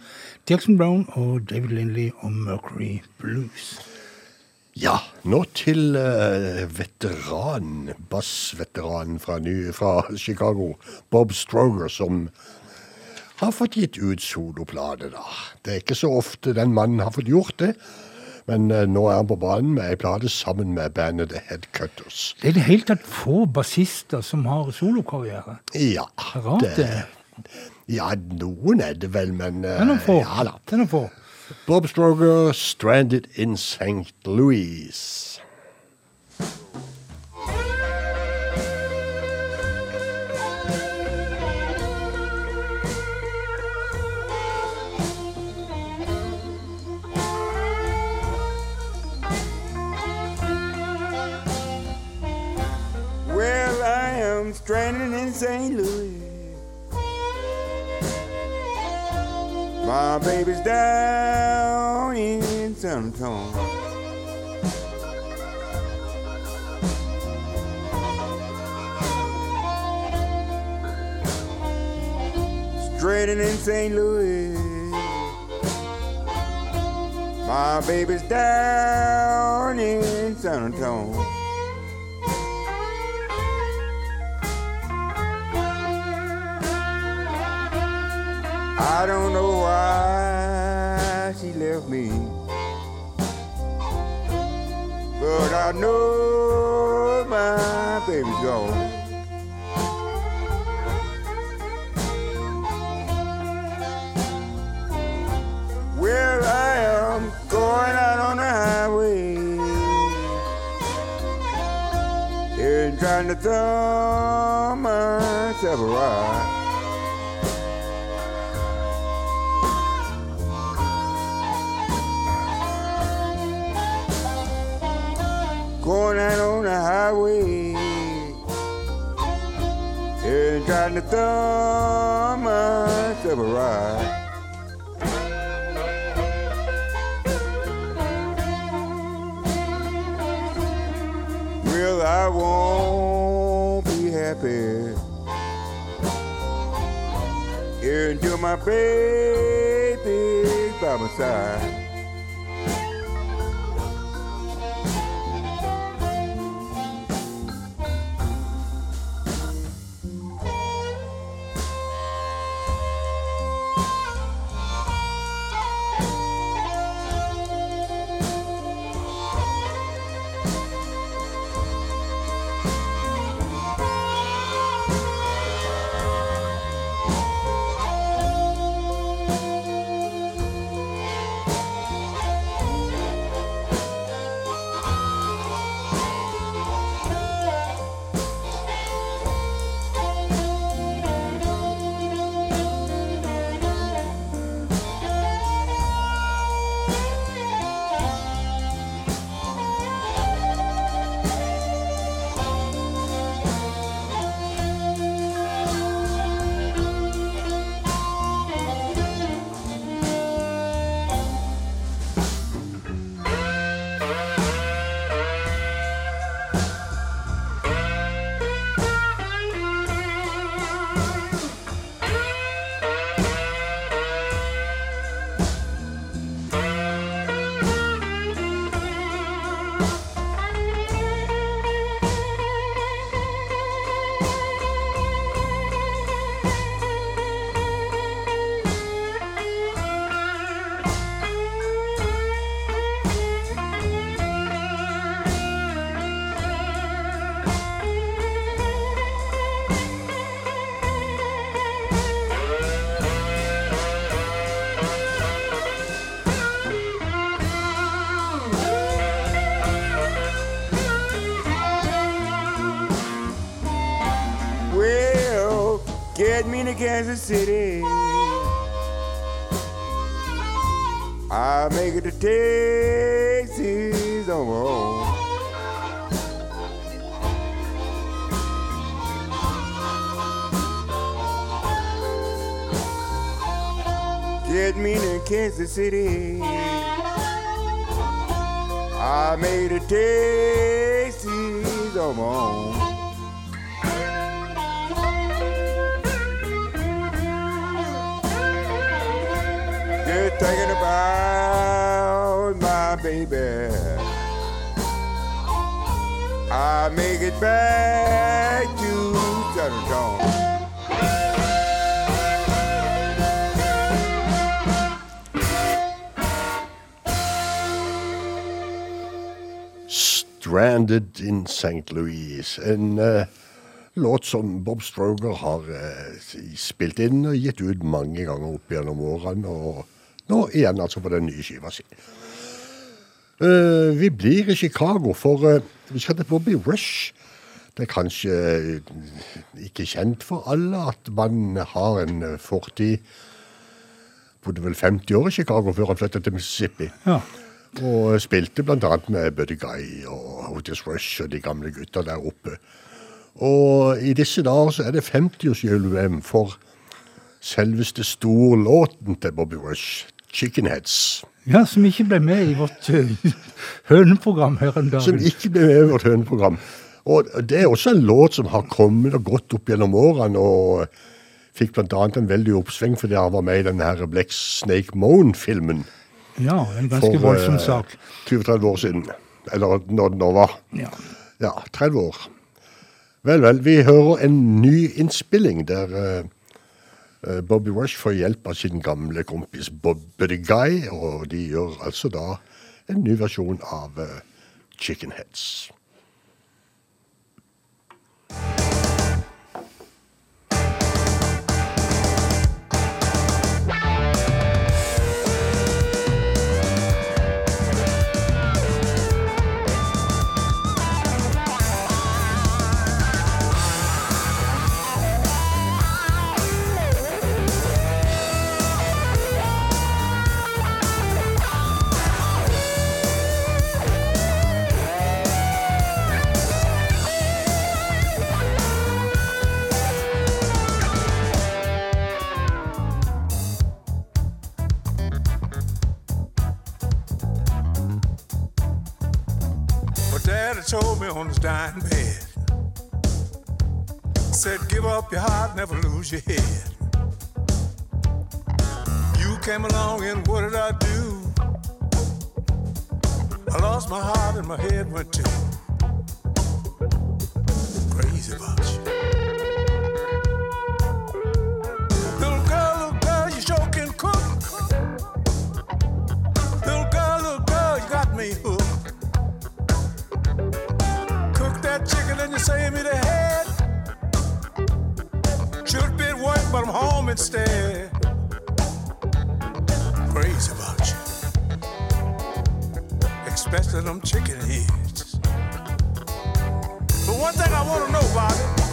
Jackson Brown og David Lindley og Mercury Blues. Ja, nå til uh, veteran, bassveteranen fra, fra Chicago, Bob Stroger, som har fått gitt ut soloplate, da. Det er ikke så ofte den mannen har fått gjort det, men uh, nå er han på banen med ei plate sammen med bandet The Headcutters. Det er i det hele tatt få bassister som har solokarriere. Ja, Rart det. Ja, noen er det vel, men Det er noen få. Ja da. Det er noen få. Bob Stroger, 'Stranded in St. Louis'. I am stranded in St. Louis. My baby's down in San Antonio. Stranded in St. Louis. My baby's down in San Antonio. I don't know why she left me, but I know my baby's gone. Well, I am going out on the highway and trying to thumb myself around. Going out on the highway and trying to thumb myself a ride. Well, I won't be happy until my baby's by my side. To Kansas City. I make it to Texas on my own. Get me to Kansas City. I made it Texas I make it back to Dawn. Stranded in St. Louis. En uh, låt som Bob Stroger har uh, spilt inn og gitt ut mange ganger opp gjennom årene. Og nå igjen altså på den nye skiva si. Uh, vi blir i Chicago, for skal til Bobby Rush. Det er kanskje eh, ikke kjent for alle at man har en eh, fortid Bodde vel 50 år i Chicago før han flyttet til Mississippi. Ja. Og spilte bl.a. med Buddy Guy og Otis Rush og de gamle gutta der oppe. Og i disse dager så er det 50-årsjubileum for selveste storlåten til Bobby Rush, 'Chickenheads'. Ja, som ikke ble med i vårt eh, høneprogram her en dag. Som ikke ble med i vårt høneprogram. Og det er også en låt som har kommet og gått opp gjennom årene, og fikk bl.a. en veldig oppsving fordi han var med i den her Black Snake Moan-filmen. Ja, en ganske voldsom sak. 20-30 år siden. Eller når det nå var. Ja. Ja, 30 år. Vel, vel. Vi hører en ny innspilling der eh, eh, Bobby Rush får hjelp av sin gamle kompis Bobby Guy, og de gjør altså da en ny versjon av eh, Chicken Heads. Dying bed. Said, give up your heart, never lose your head. You came along and what did I do? I lost my heart and my head went too. Instead. Crazy about you. Especially them chicken heads. But one thing I want to know, Bobby.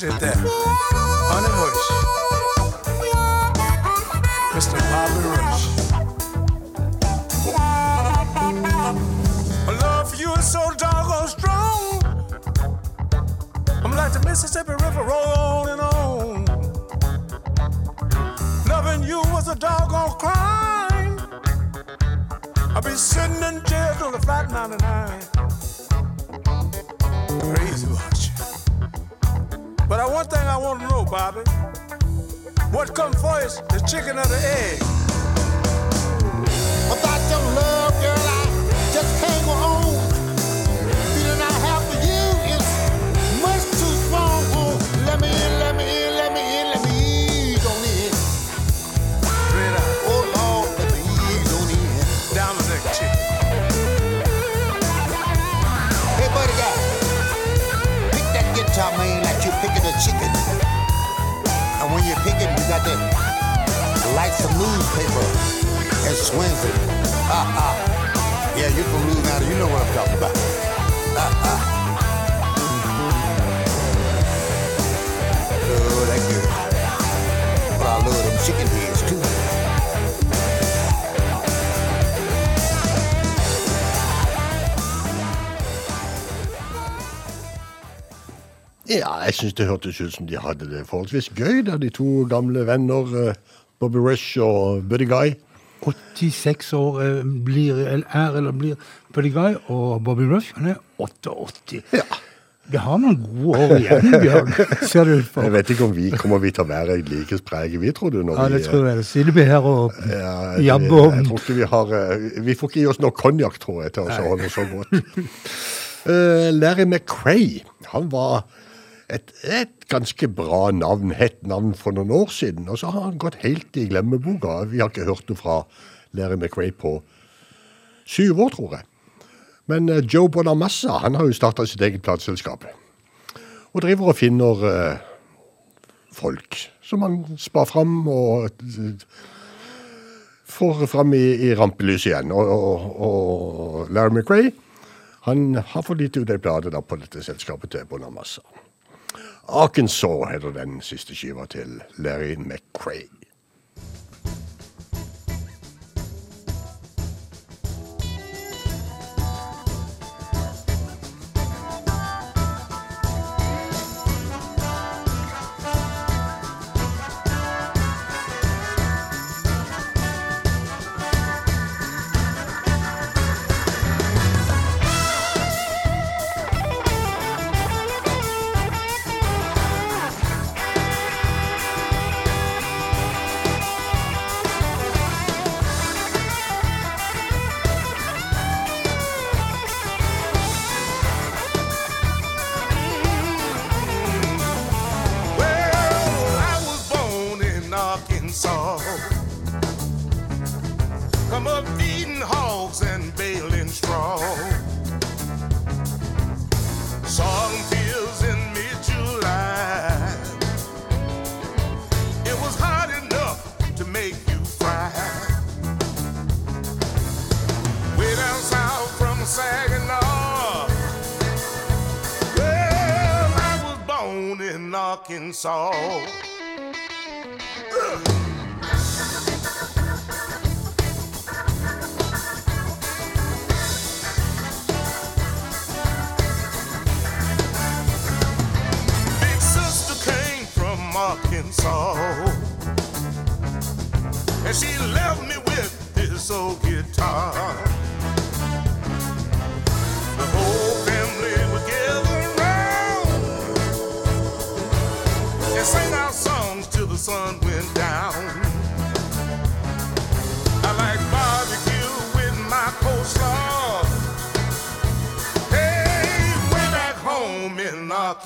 Bobby Rush did that. Chicken or the egg? Without your love, girl, I just can't go on. Feeling I have for you is much too strong. Oh, let me in, let me in, let me in, let me ease on in. Oh Lord, let me ease on in. Dominic chicken. Hey, buddy guy, pick that guitar, man, like you picking a chicken. And when you pick it, you got to light a newspaper and swings it. Ha ha. Yeah, you from Louisiana, you know what I'm talking about. Ha ha. Oh, that good. But I love them chicken heads too. Ja, jeg syns det hørtes ut som de hadde det forholdsvis gøy, da, de to gamle venner, eh, Bobby Rush og Buddy Guy. 86 år eh, blir, er eller blir Buddy Guy, og Bobby Rush han er 88. Vi har noen gode år igjen, Bjørn. <laughs> Ser det ut for. Jeg vet ikke om vi kommer vi til å være like spreke, vi, tror du? Når Ja, vi, det tror jeg. Siden vi er her og Ja, jabber om jeg tror ikke vi har eh, Vi får ikke gi oss nok konjakk, tror jeg, til å holde oss så godt. uh, <laughs> Larry McRae, han var et, et ganske bra navn, hett navn for noen år siden. Og så har han gått helt i glemmeboka. Vi har ikke hørt noe fra Larry McRae på syv år, tror jeg. Men eh, Joe Bonamassa han har jo starta sitt eget plateselskap. Og driver og finner eh, folk som han spar fram og eh, får fram i, i rampelyset igjen. Og, og, og Larry McRae han har fått gitt ut ei plate på dette selskapet til Bonamassa. Arkansas heter den siste skiva til Larry McRae.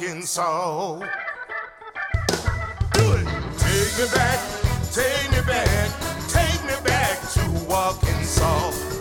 In Arkansas. Do it. Take me back, take me back, take me back to Arkansas.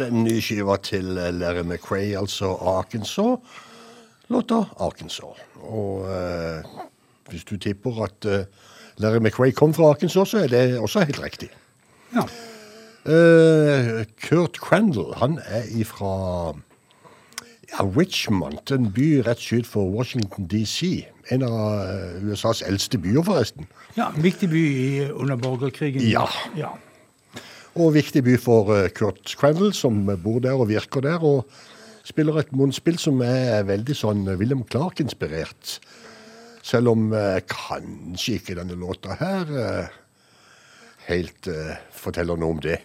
Den nye skiva til eh, Larry McRae, altså Arkansas. Låta Arkansas. Og eh, hvis du tipper at eh, Larry McRae kom fra Arkansas, så er det også helt riktig. Ja. Eh, Kurt Crandall, han er ifra ja, Richmond, en by rett syd for Washington DC. En av eh, USAs eldste byer, forresten. ja, en viktig by under borgerkrigen. Ja. ja. Og viktig by for eh, Kurt Crandall, som bor der og virker der, og spiller et munnspill som er veldig sånn eh, William Clark-inspirert. Selv om eh, kanskje ikke denne låta her helt forteller noe om det.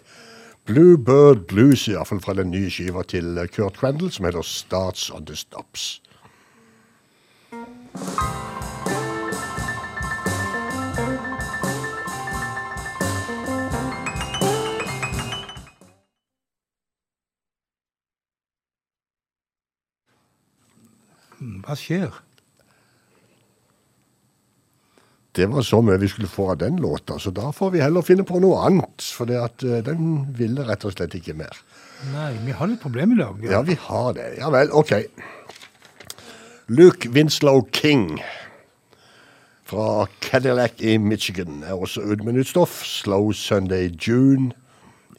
Bluebird Blues, iallfall fra den nye skiva til Kurt Crandall, som heter Starts on the Stops. Hva skjer? Det var så mye vi skulle få av den låta, så da får vi heller finne på noe annet. For eh, den ville rett og slett ikke mer. Nei, vi har litt problem i dag. Ja, vi har det. Ja vel, OK. Luke Winslow King fra Cadillac i Michigan er også ute med nytt stoff. Slow Sunday June.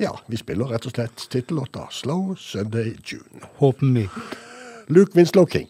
Ja, vi spiller rett og slett tittellåta Slow Sunday June. Håper vi. Luke Winslow King.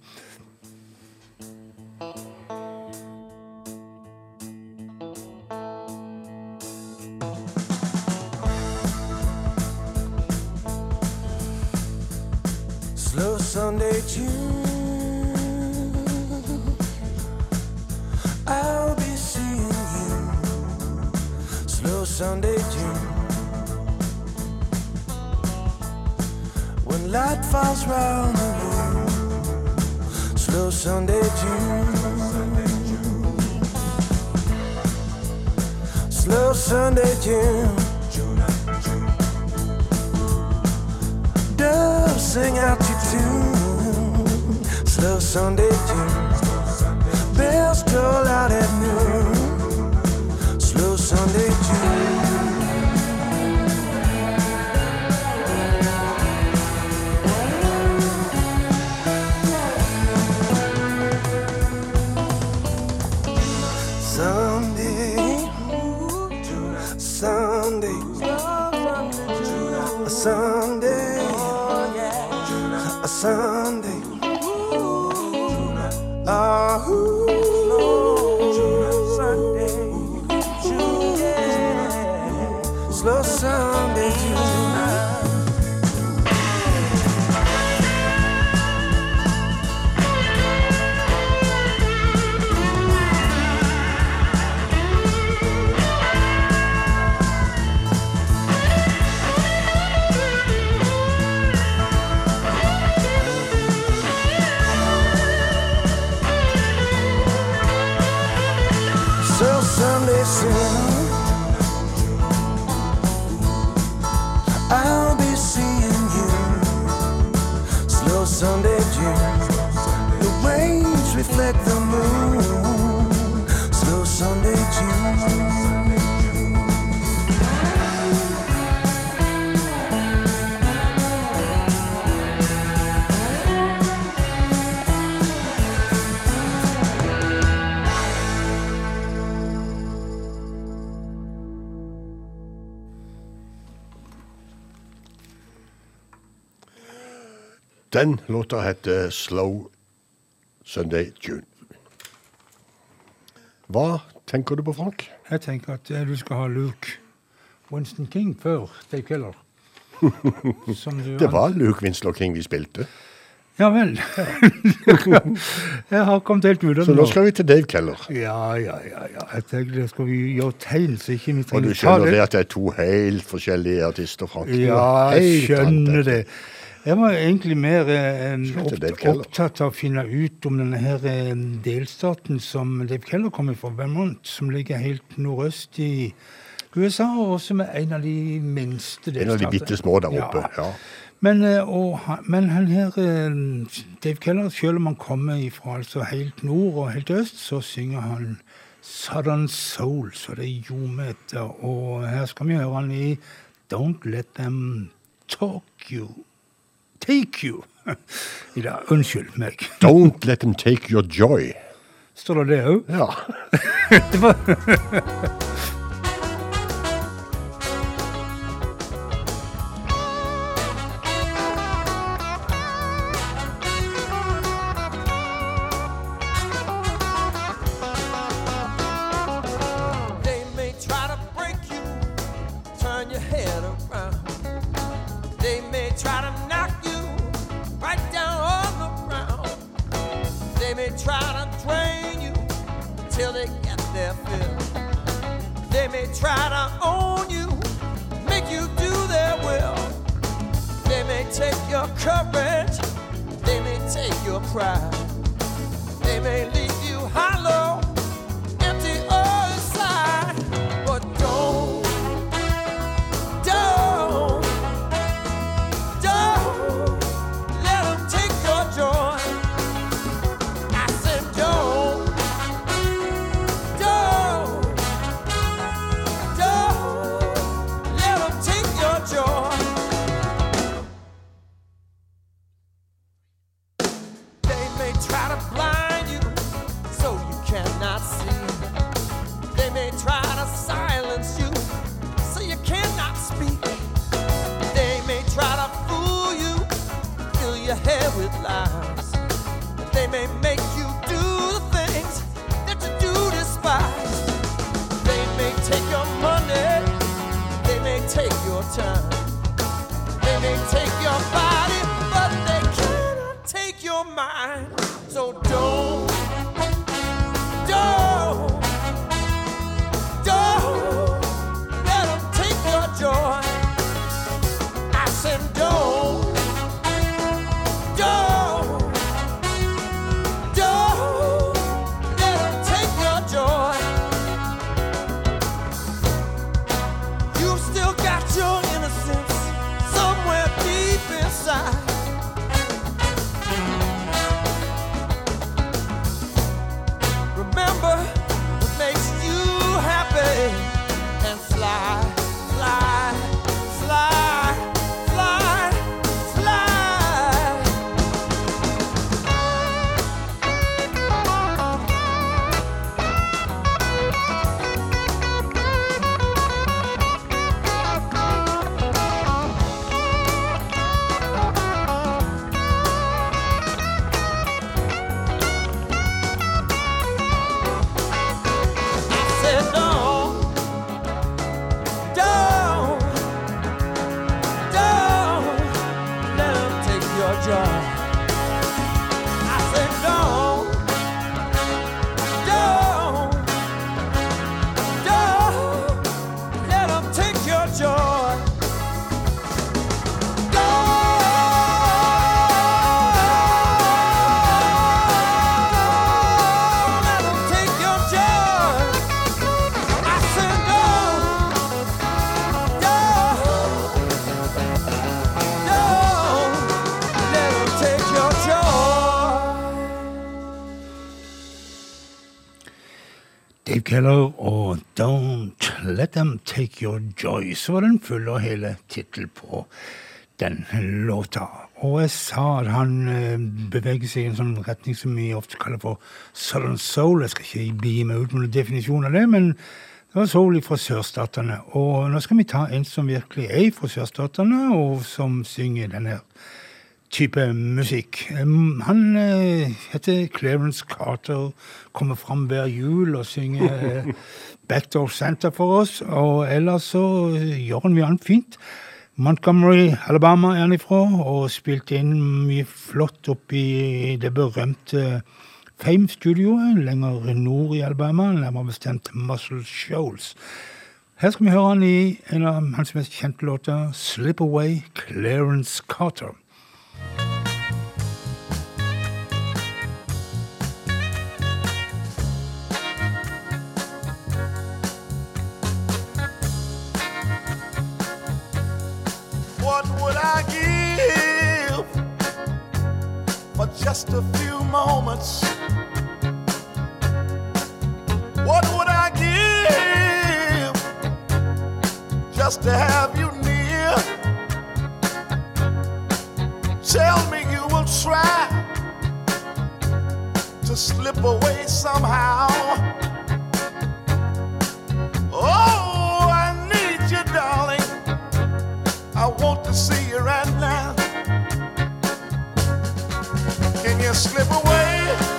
Den låta heter Slow Sunday June. Hva tenker du på, Frank? Jeg tenker at eh, du skal ha Luke Winston King før Dave Keller. <laughs> Du Det var Luke Winslow King vi spilte. Ja vel. <laughs> jeg har kommet helt ut av Så nå skal vi til Dave Keller. Ja, ja, ja. ja. Jeg tenker det skal vi gjøre tegn, så ikke vi Og trenger du ta skjønner det at det er to helt forskjellige artister, Frank. Ja, jeg skjønner det. Jeg var egentlig mer eh, opptatt av å finne ut om denne her eh, delstaten som Dave Keller kommer fra, Vermont, som ligger helt nordøst i USA, og som er en av de minste En av de bitte små der oppe. Ja. Men, eh, og, men han her, eh, Dave Keller, selv om han kommer fra altså helt nord og helt øst, så synger han Southern Soul, så det er etter. Og her skal vi høre han i Don't Let Them Talk You Take You. <laughs> Ja. Unnskyld meg. <laughs> Don't let them take your joy. Står det det òg? Ja. <laughs> det var Keller og Don't Let Them Take Your Joy. Så var den full og hele tittel på den låta. Og jeg sa at han eh, beveger seg i en sånn retning som vi ofte kaller for Southern Soul. Jeg skal ikke begi meg ut med noen definisjon av det, men det var soul fra sørstatene. Og nå skal vi ta en som virkelig er fra sørstatene, og som synger denne type musikk. Um, Han eh, heter Clarence Carter, kommer fram hver jul og synger eh, <laughs> Backdoor Santa for oss. Og ellers så eh, gjør han mye annet fint. Montgomery, Alabama er han ifra, og spilte inn mye flott opp i det berømte Fame-studioet lenger nord i Alabama, nærmere bestemt Muscle Shoals. Her skal vi høre han i en av hans mest kjente låter, 'Slip Away', Clarence Carter. What would I give for just a few moments? What would I give just to have you Tell me you will try to slip away somehow. Oh, I need you, darling. I want to see you right now. Can you slip away?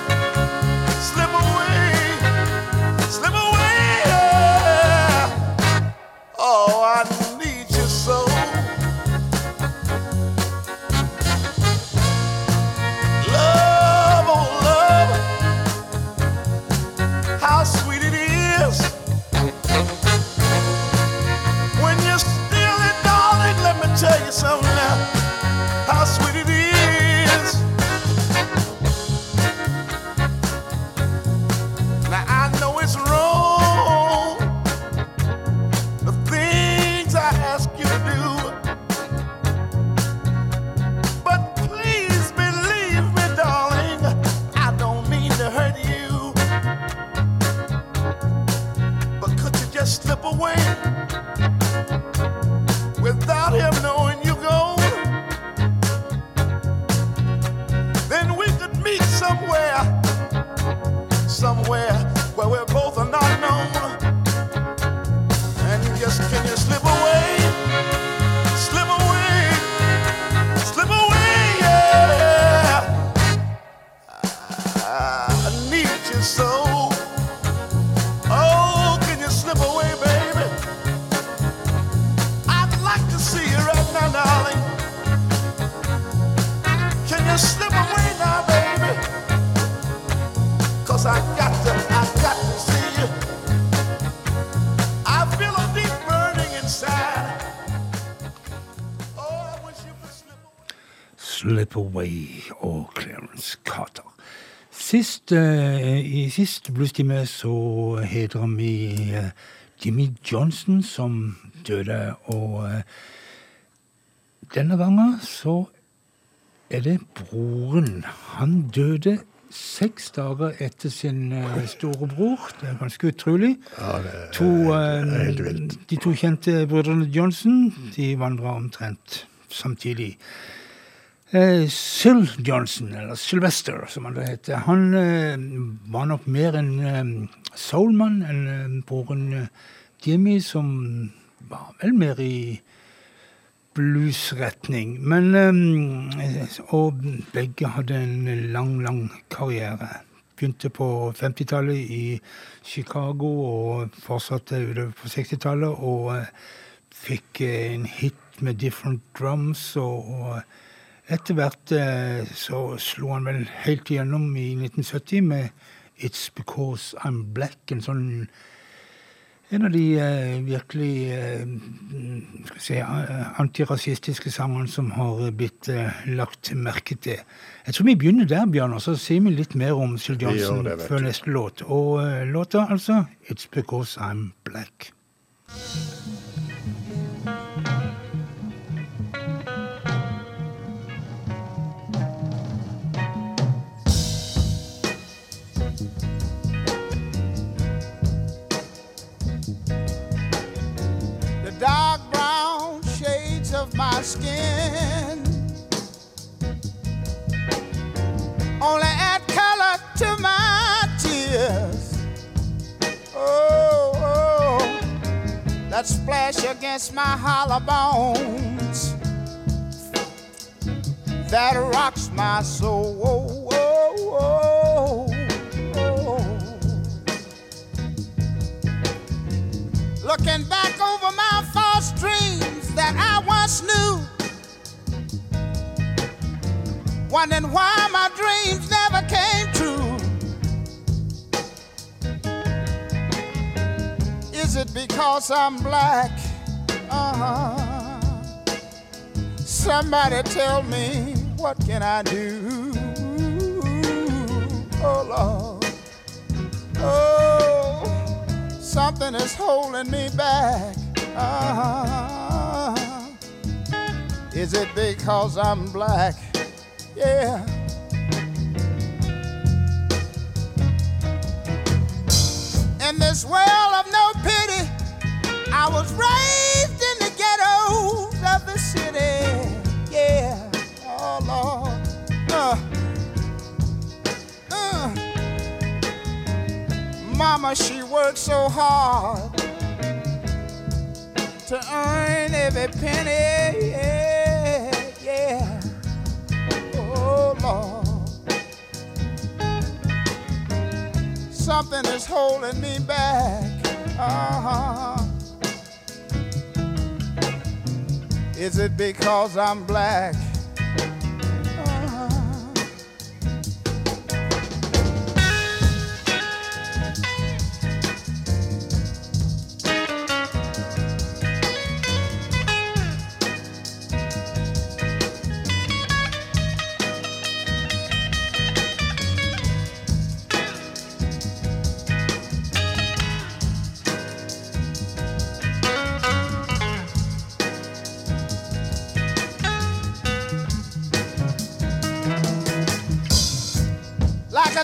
Away og Clarence Carter. Sist, eh, I sist bluestime så hedrer vi eh, Jimmy Johnson som døde, og eh, denne gangen så er det broren. Han døde seks dager etter sin uh, storebror. Det er ganske utrolig. to, eh, de to kjente brødrene Johnson de vandra omtrent samtidig. Eh, Syl Johnson, eller Sylvester som han da heter, han eh, var nok mer en eh, soulmann enn eh, broren eh, Jimmy, som var vel mer i bluesretning. Men eh, Og begge hadde en lang, lang karriere. Begynte på 50-tallet i Chicago og fortsatte utover på 60-tallet. Og eh, fikk en hit med Different Drums. og, og etter hvert eh, så slo han vel helt igjennom i 1970 med It's Because I'm Black. En sånn en av de eh, virkelig eh, si, antirasistiske sangene som har blitt lagt merke til. Jeg tror vi begynner der, Bjørn, og så sier vi litt mer om Johnson det, før neste låt. Og låta altså It's Because I'm Black. My skin. Only add color to my tears. Oh, oh, that splash against my hollow bones that rocks my soul. Oh. Looking back over my false dreams once knew. Wondering why my dreams never came true. Is it because I'm black? Uh-huh. Somebody tell me what can I do? Oh Lord. Oh, something is holding me back. Uh-huh. Is it because I'm black? Yeah. In this world of no pity, I was raised in the ghettos of the city. Yeah. Oh Lord. Uh. Uh. Mama, she worked so hard to earn every penny. Yeah, Something is holding me back. Uh-huh. Is it because I'm black?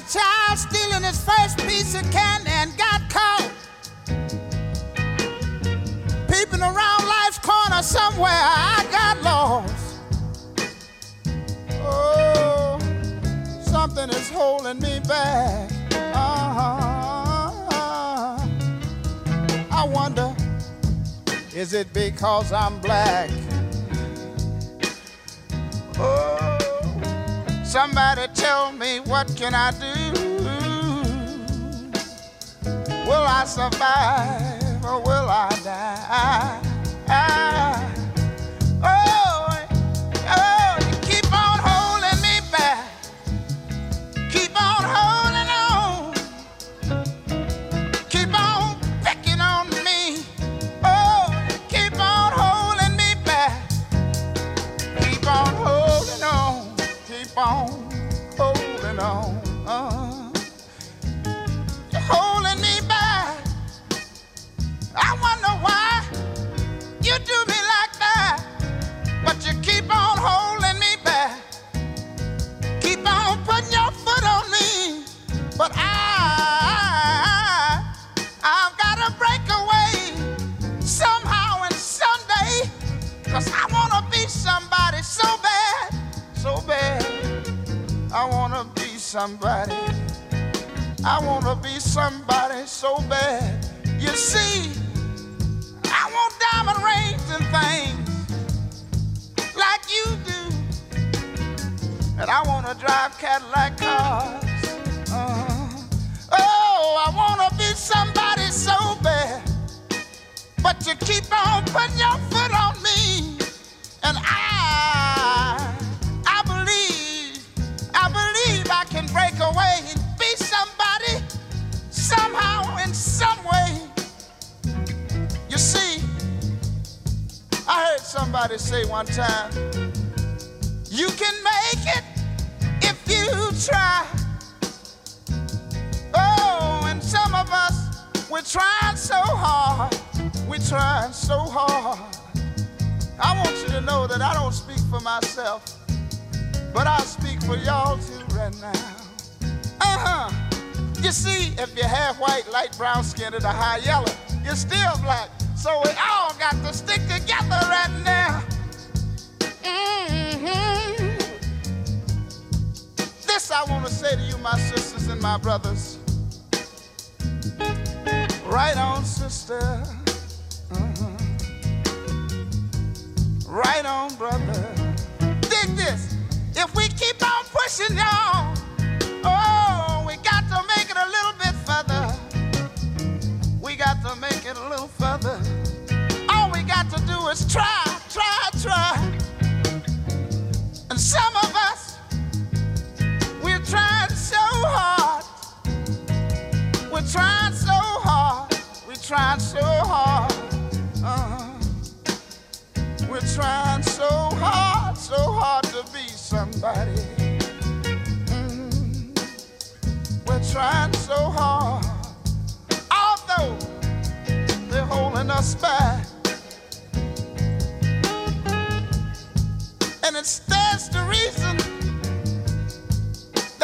Child stealing his first piece of candy and got caught. Peeping around life's corner somewhere, I got lost. Oh, something is holding me back. Uh-huh. I wonder, is it because I'm black? Somebody tell me what can I do? Will I survive or will I die? Ah. Oh, oh,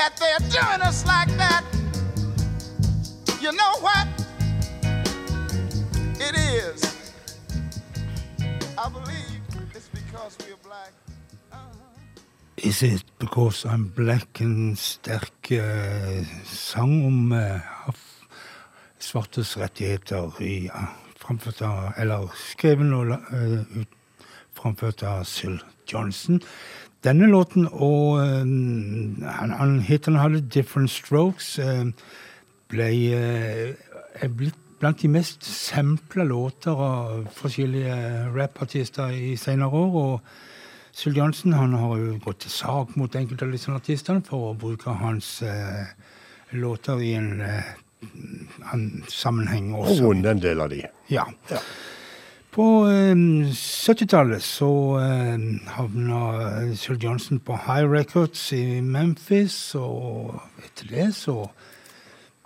that they're doing us like that. You know what? It is. I believe it's because we're black. Is it because I'm black? En sterk uh, sang om uh, svartes rettigheter i, ja, framført av, eller skrevet og eh, framført av Syl Johnson. Denne låten og um, han, han het han hadde Different Strokes, Um, ble uh, blitt blant de mest sampla låter av forskjellige rapartister i senere år. og Syl Jansen han har jo gått til sak mot enkelte av disse artistene for å bruke hans uh, låter i en uh, sammenheng Og også. vunnet en del av de. Ja. På eh, 70-tallet så eh, havna Sir Johnson på High Records i Memphis, og etter det så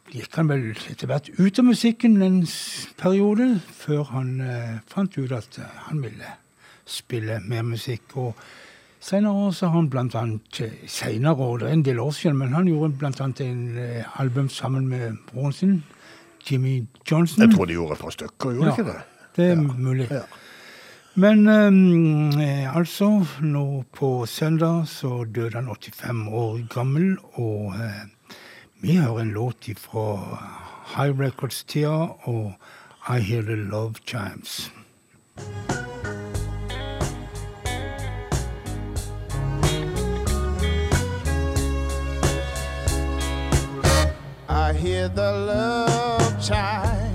gikk han vel etter hvert ut av musikken en periode, før han eh, fant ut at eh, han ville spille mer musikk. Og senere år så har han blant annet eh, Senere år, det er en del år siden, men han gjorde blant annet en eh, album sammen med broren sin, Jimmy Johnson. Jeg tror de gjorde et par stykker, gjorde de ikke det? Det er mulig. Men ehm, eh, altså, nå på søndag så døde han 85 år gammel, og eh, vi hører en låt fra High Records-tida og I Hear The Love Chimes. I hear the love chimes,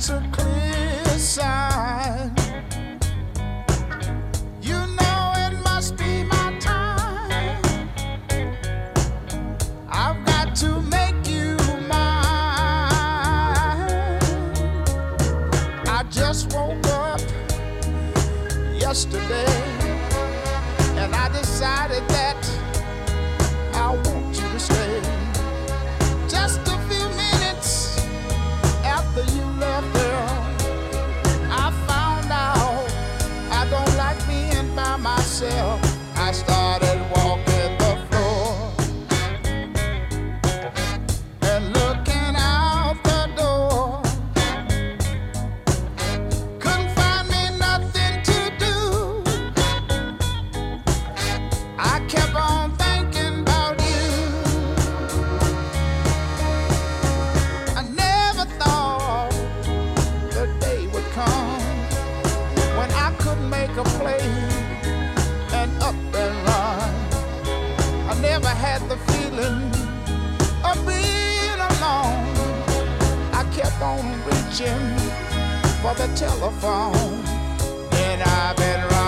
that's a clear sign. You know it must be my time. I've got to make you mine. I just woke up yesterday, and I decided that. By myself. I started kept on reaching for the telephone, and I've been running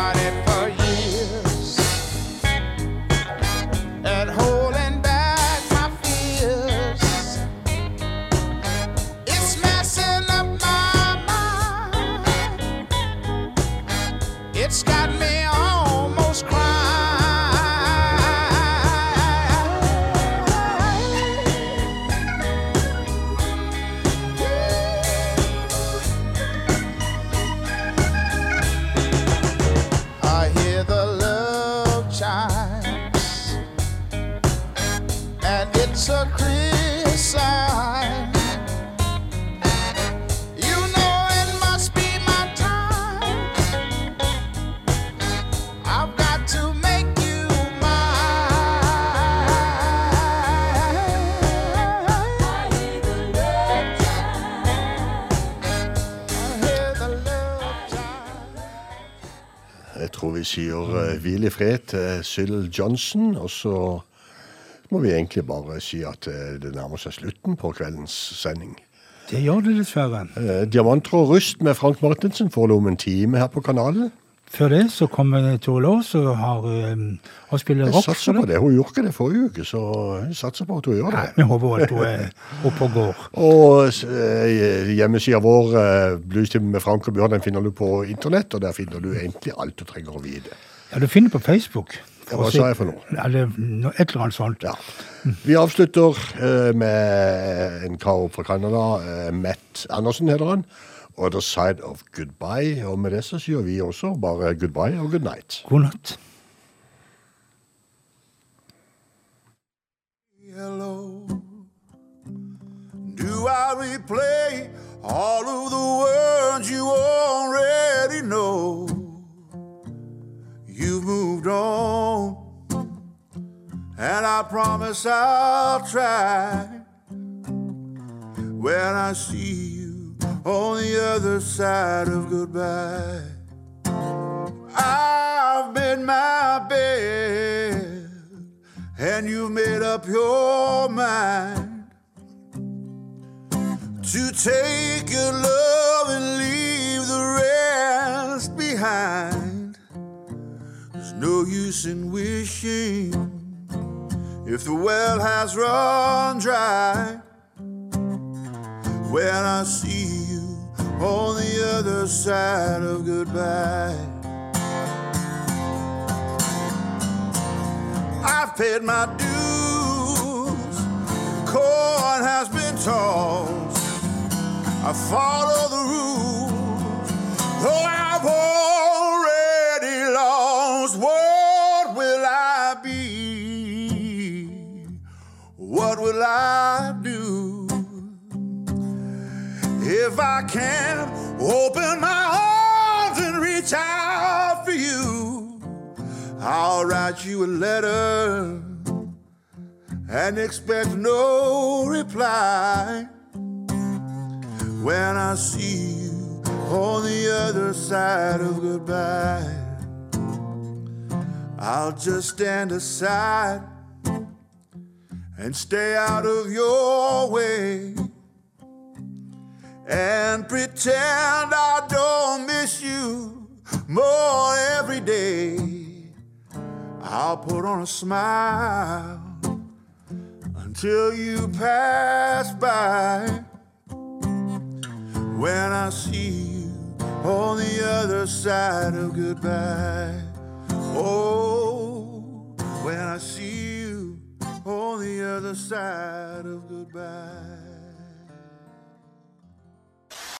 eh, i fred til Syl Johnson. Og så må vi egentlig bare si at eh, det nærmer seg slutten på kveldens sending. Det gjør det dessverre. Eh, Diamanter og rust med Frank Martinsen får du om en time her på kanalen. Før det så kommer Tore Laas og har um, spiller Jeg satser på det. Hun gjorde ikke det forrige uke, så jeg satser på at hun gjør det. Vi håper at hun er oppe og går. <laughs> Og eh, hjemmesida vår, eh, Bluestimen med Frank og Bjørn, den finner du på internett, og der finner du egentlig alt du trenger å vite. Ja, du finner på Facebook. Ja, hva sa jeg for noe? Eller et eller annet sånt. Ja. Vi avslutter uh, med en kar fra Canada, Uh, Matt Andersen heter han. Other Side of Goodbye. Og med det så sier vi også bare goodbye og good night. God natt. Hello. Do I replay all of the words you already know? You've moved on, and I promise I'll try. When I see you on the other side of goodbye, I've made my bed and you've made up your mind to take your love and leave the rest behind. No use in wishing if the well has run dry. When I see you on the other side of goodbye. I've paid my dues. Corn has been tossed. I follow the rules. Though I've what will I be? What will I do if I can't open my arms and reach out for you? I'll write you a letter and expect no reply when I see you on the other side of goodbye. I'll just stand aside and stay out of your way and pretend I don't miss you more every day. I'll put on a smile until you pass by. When I see you on the other side of goodbye. Oh, when I see you on the other side of goodbye.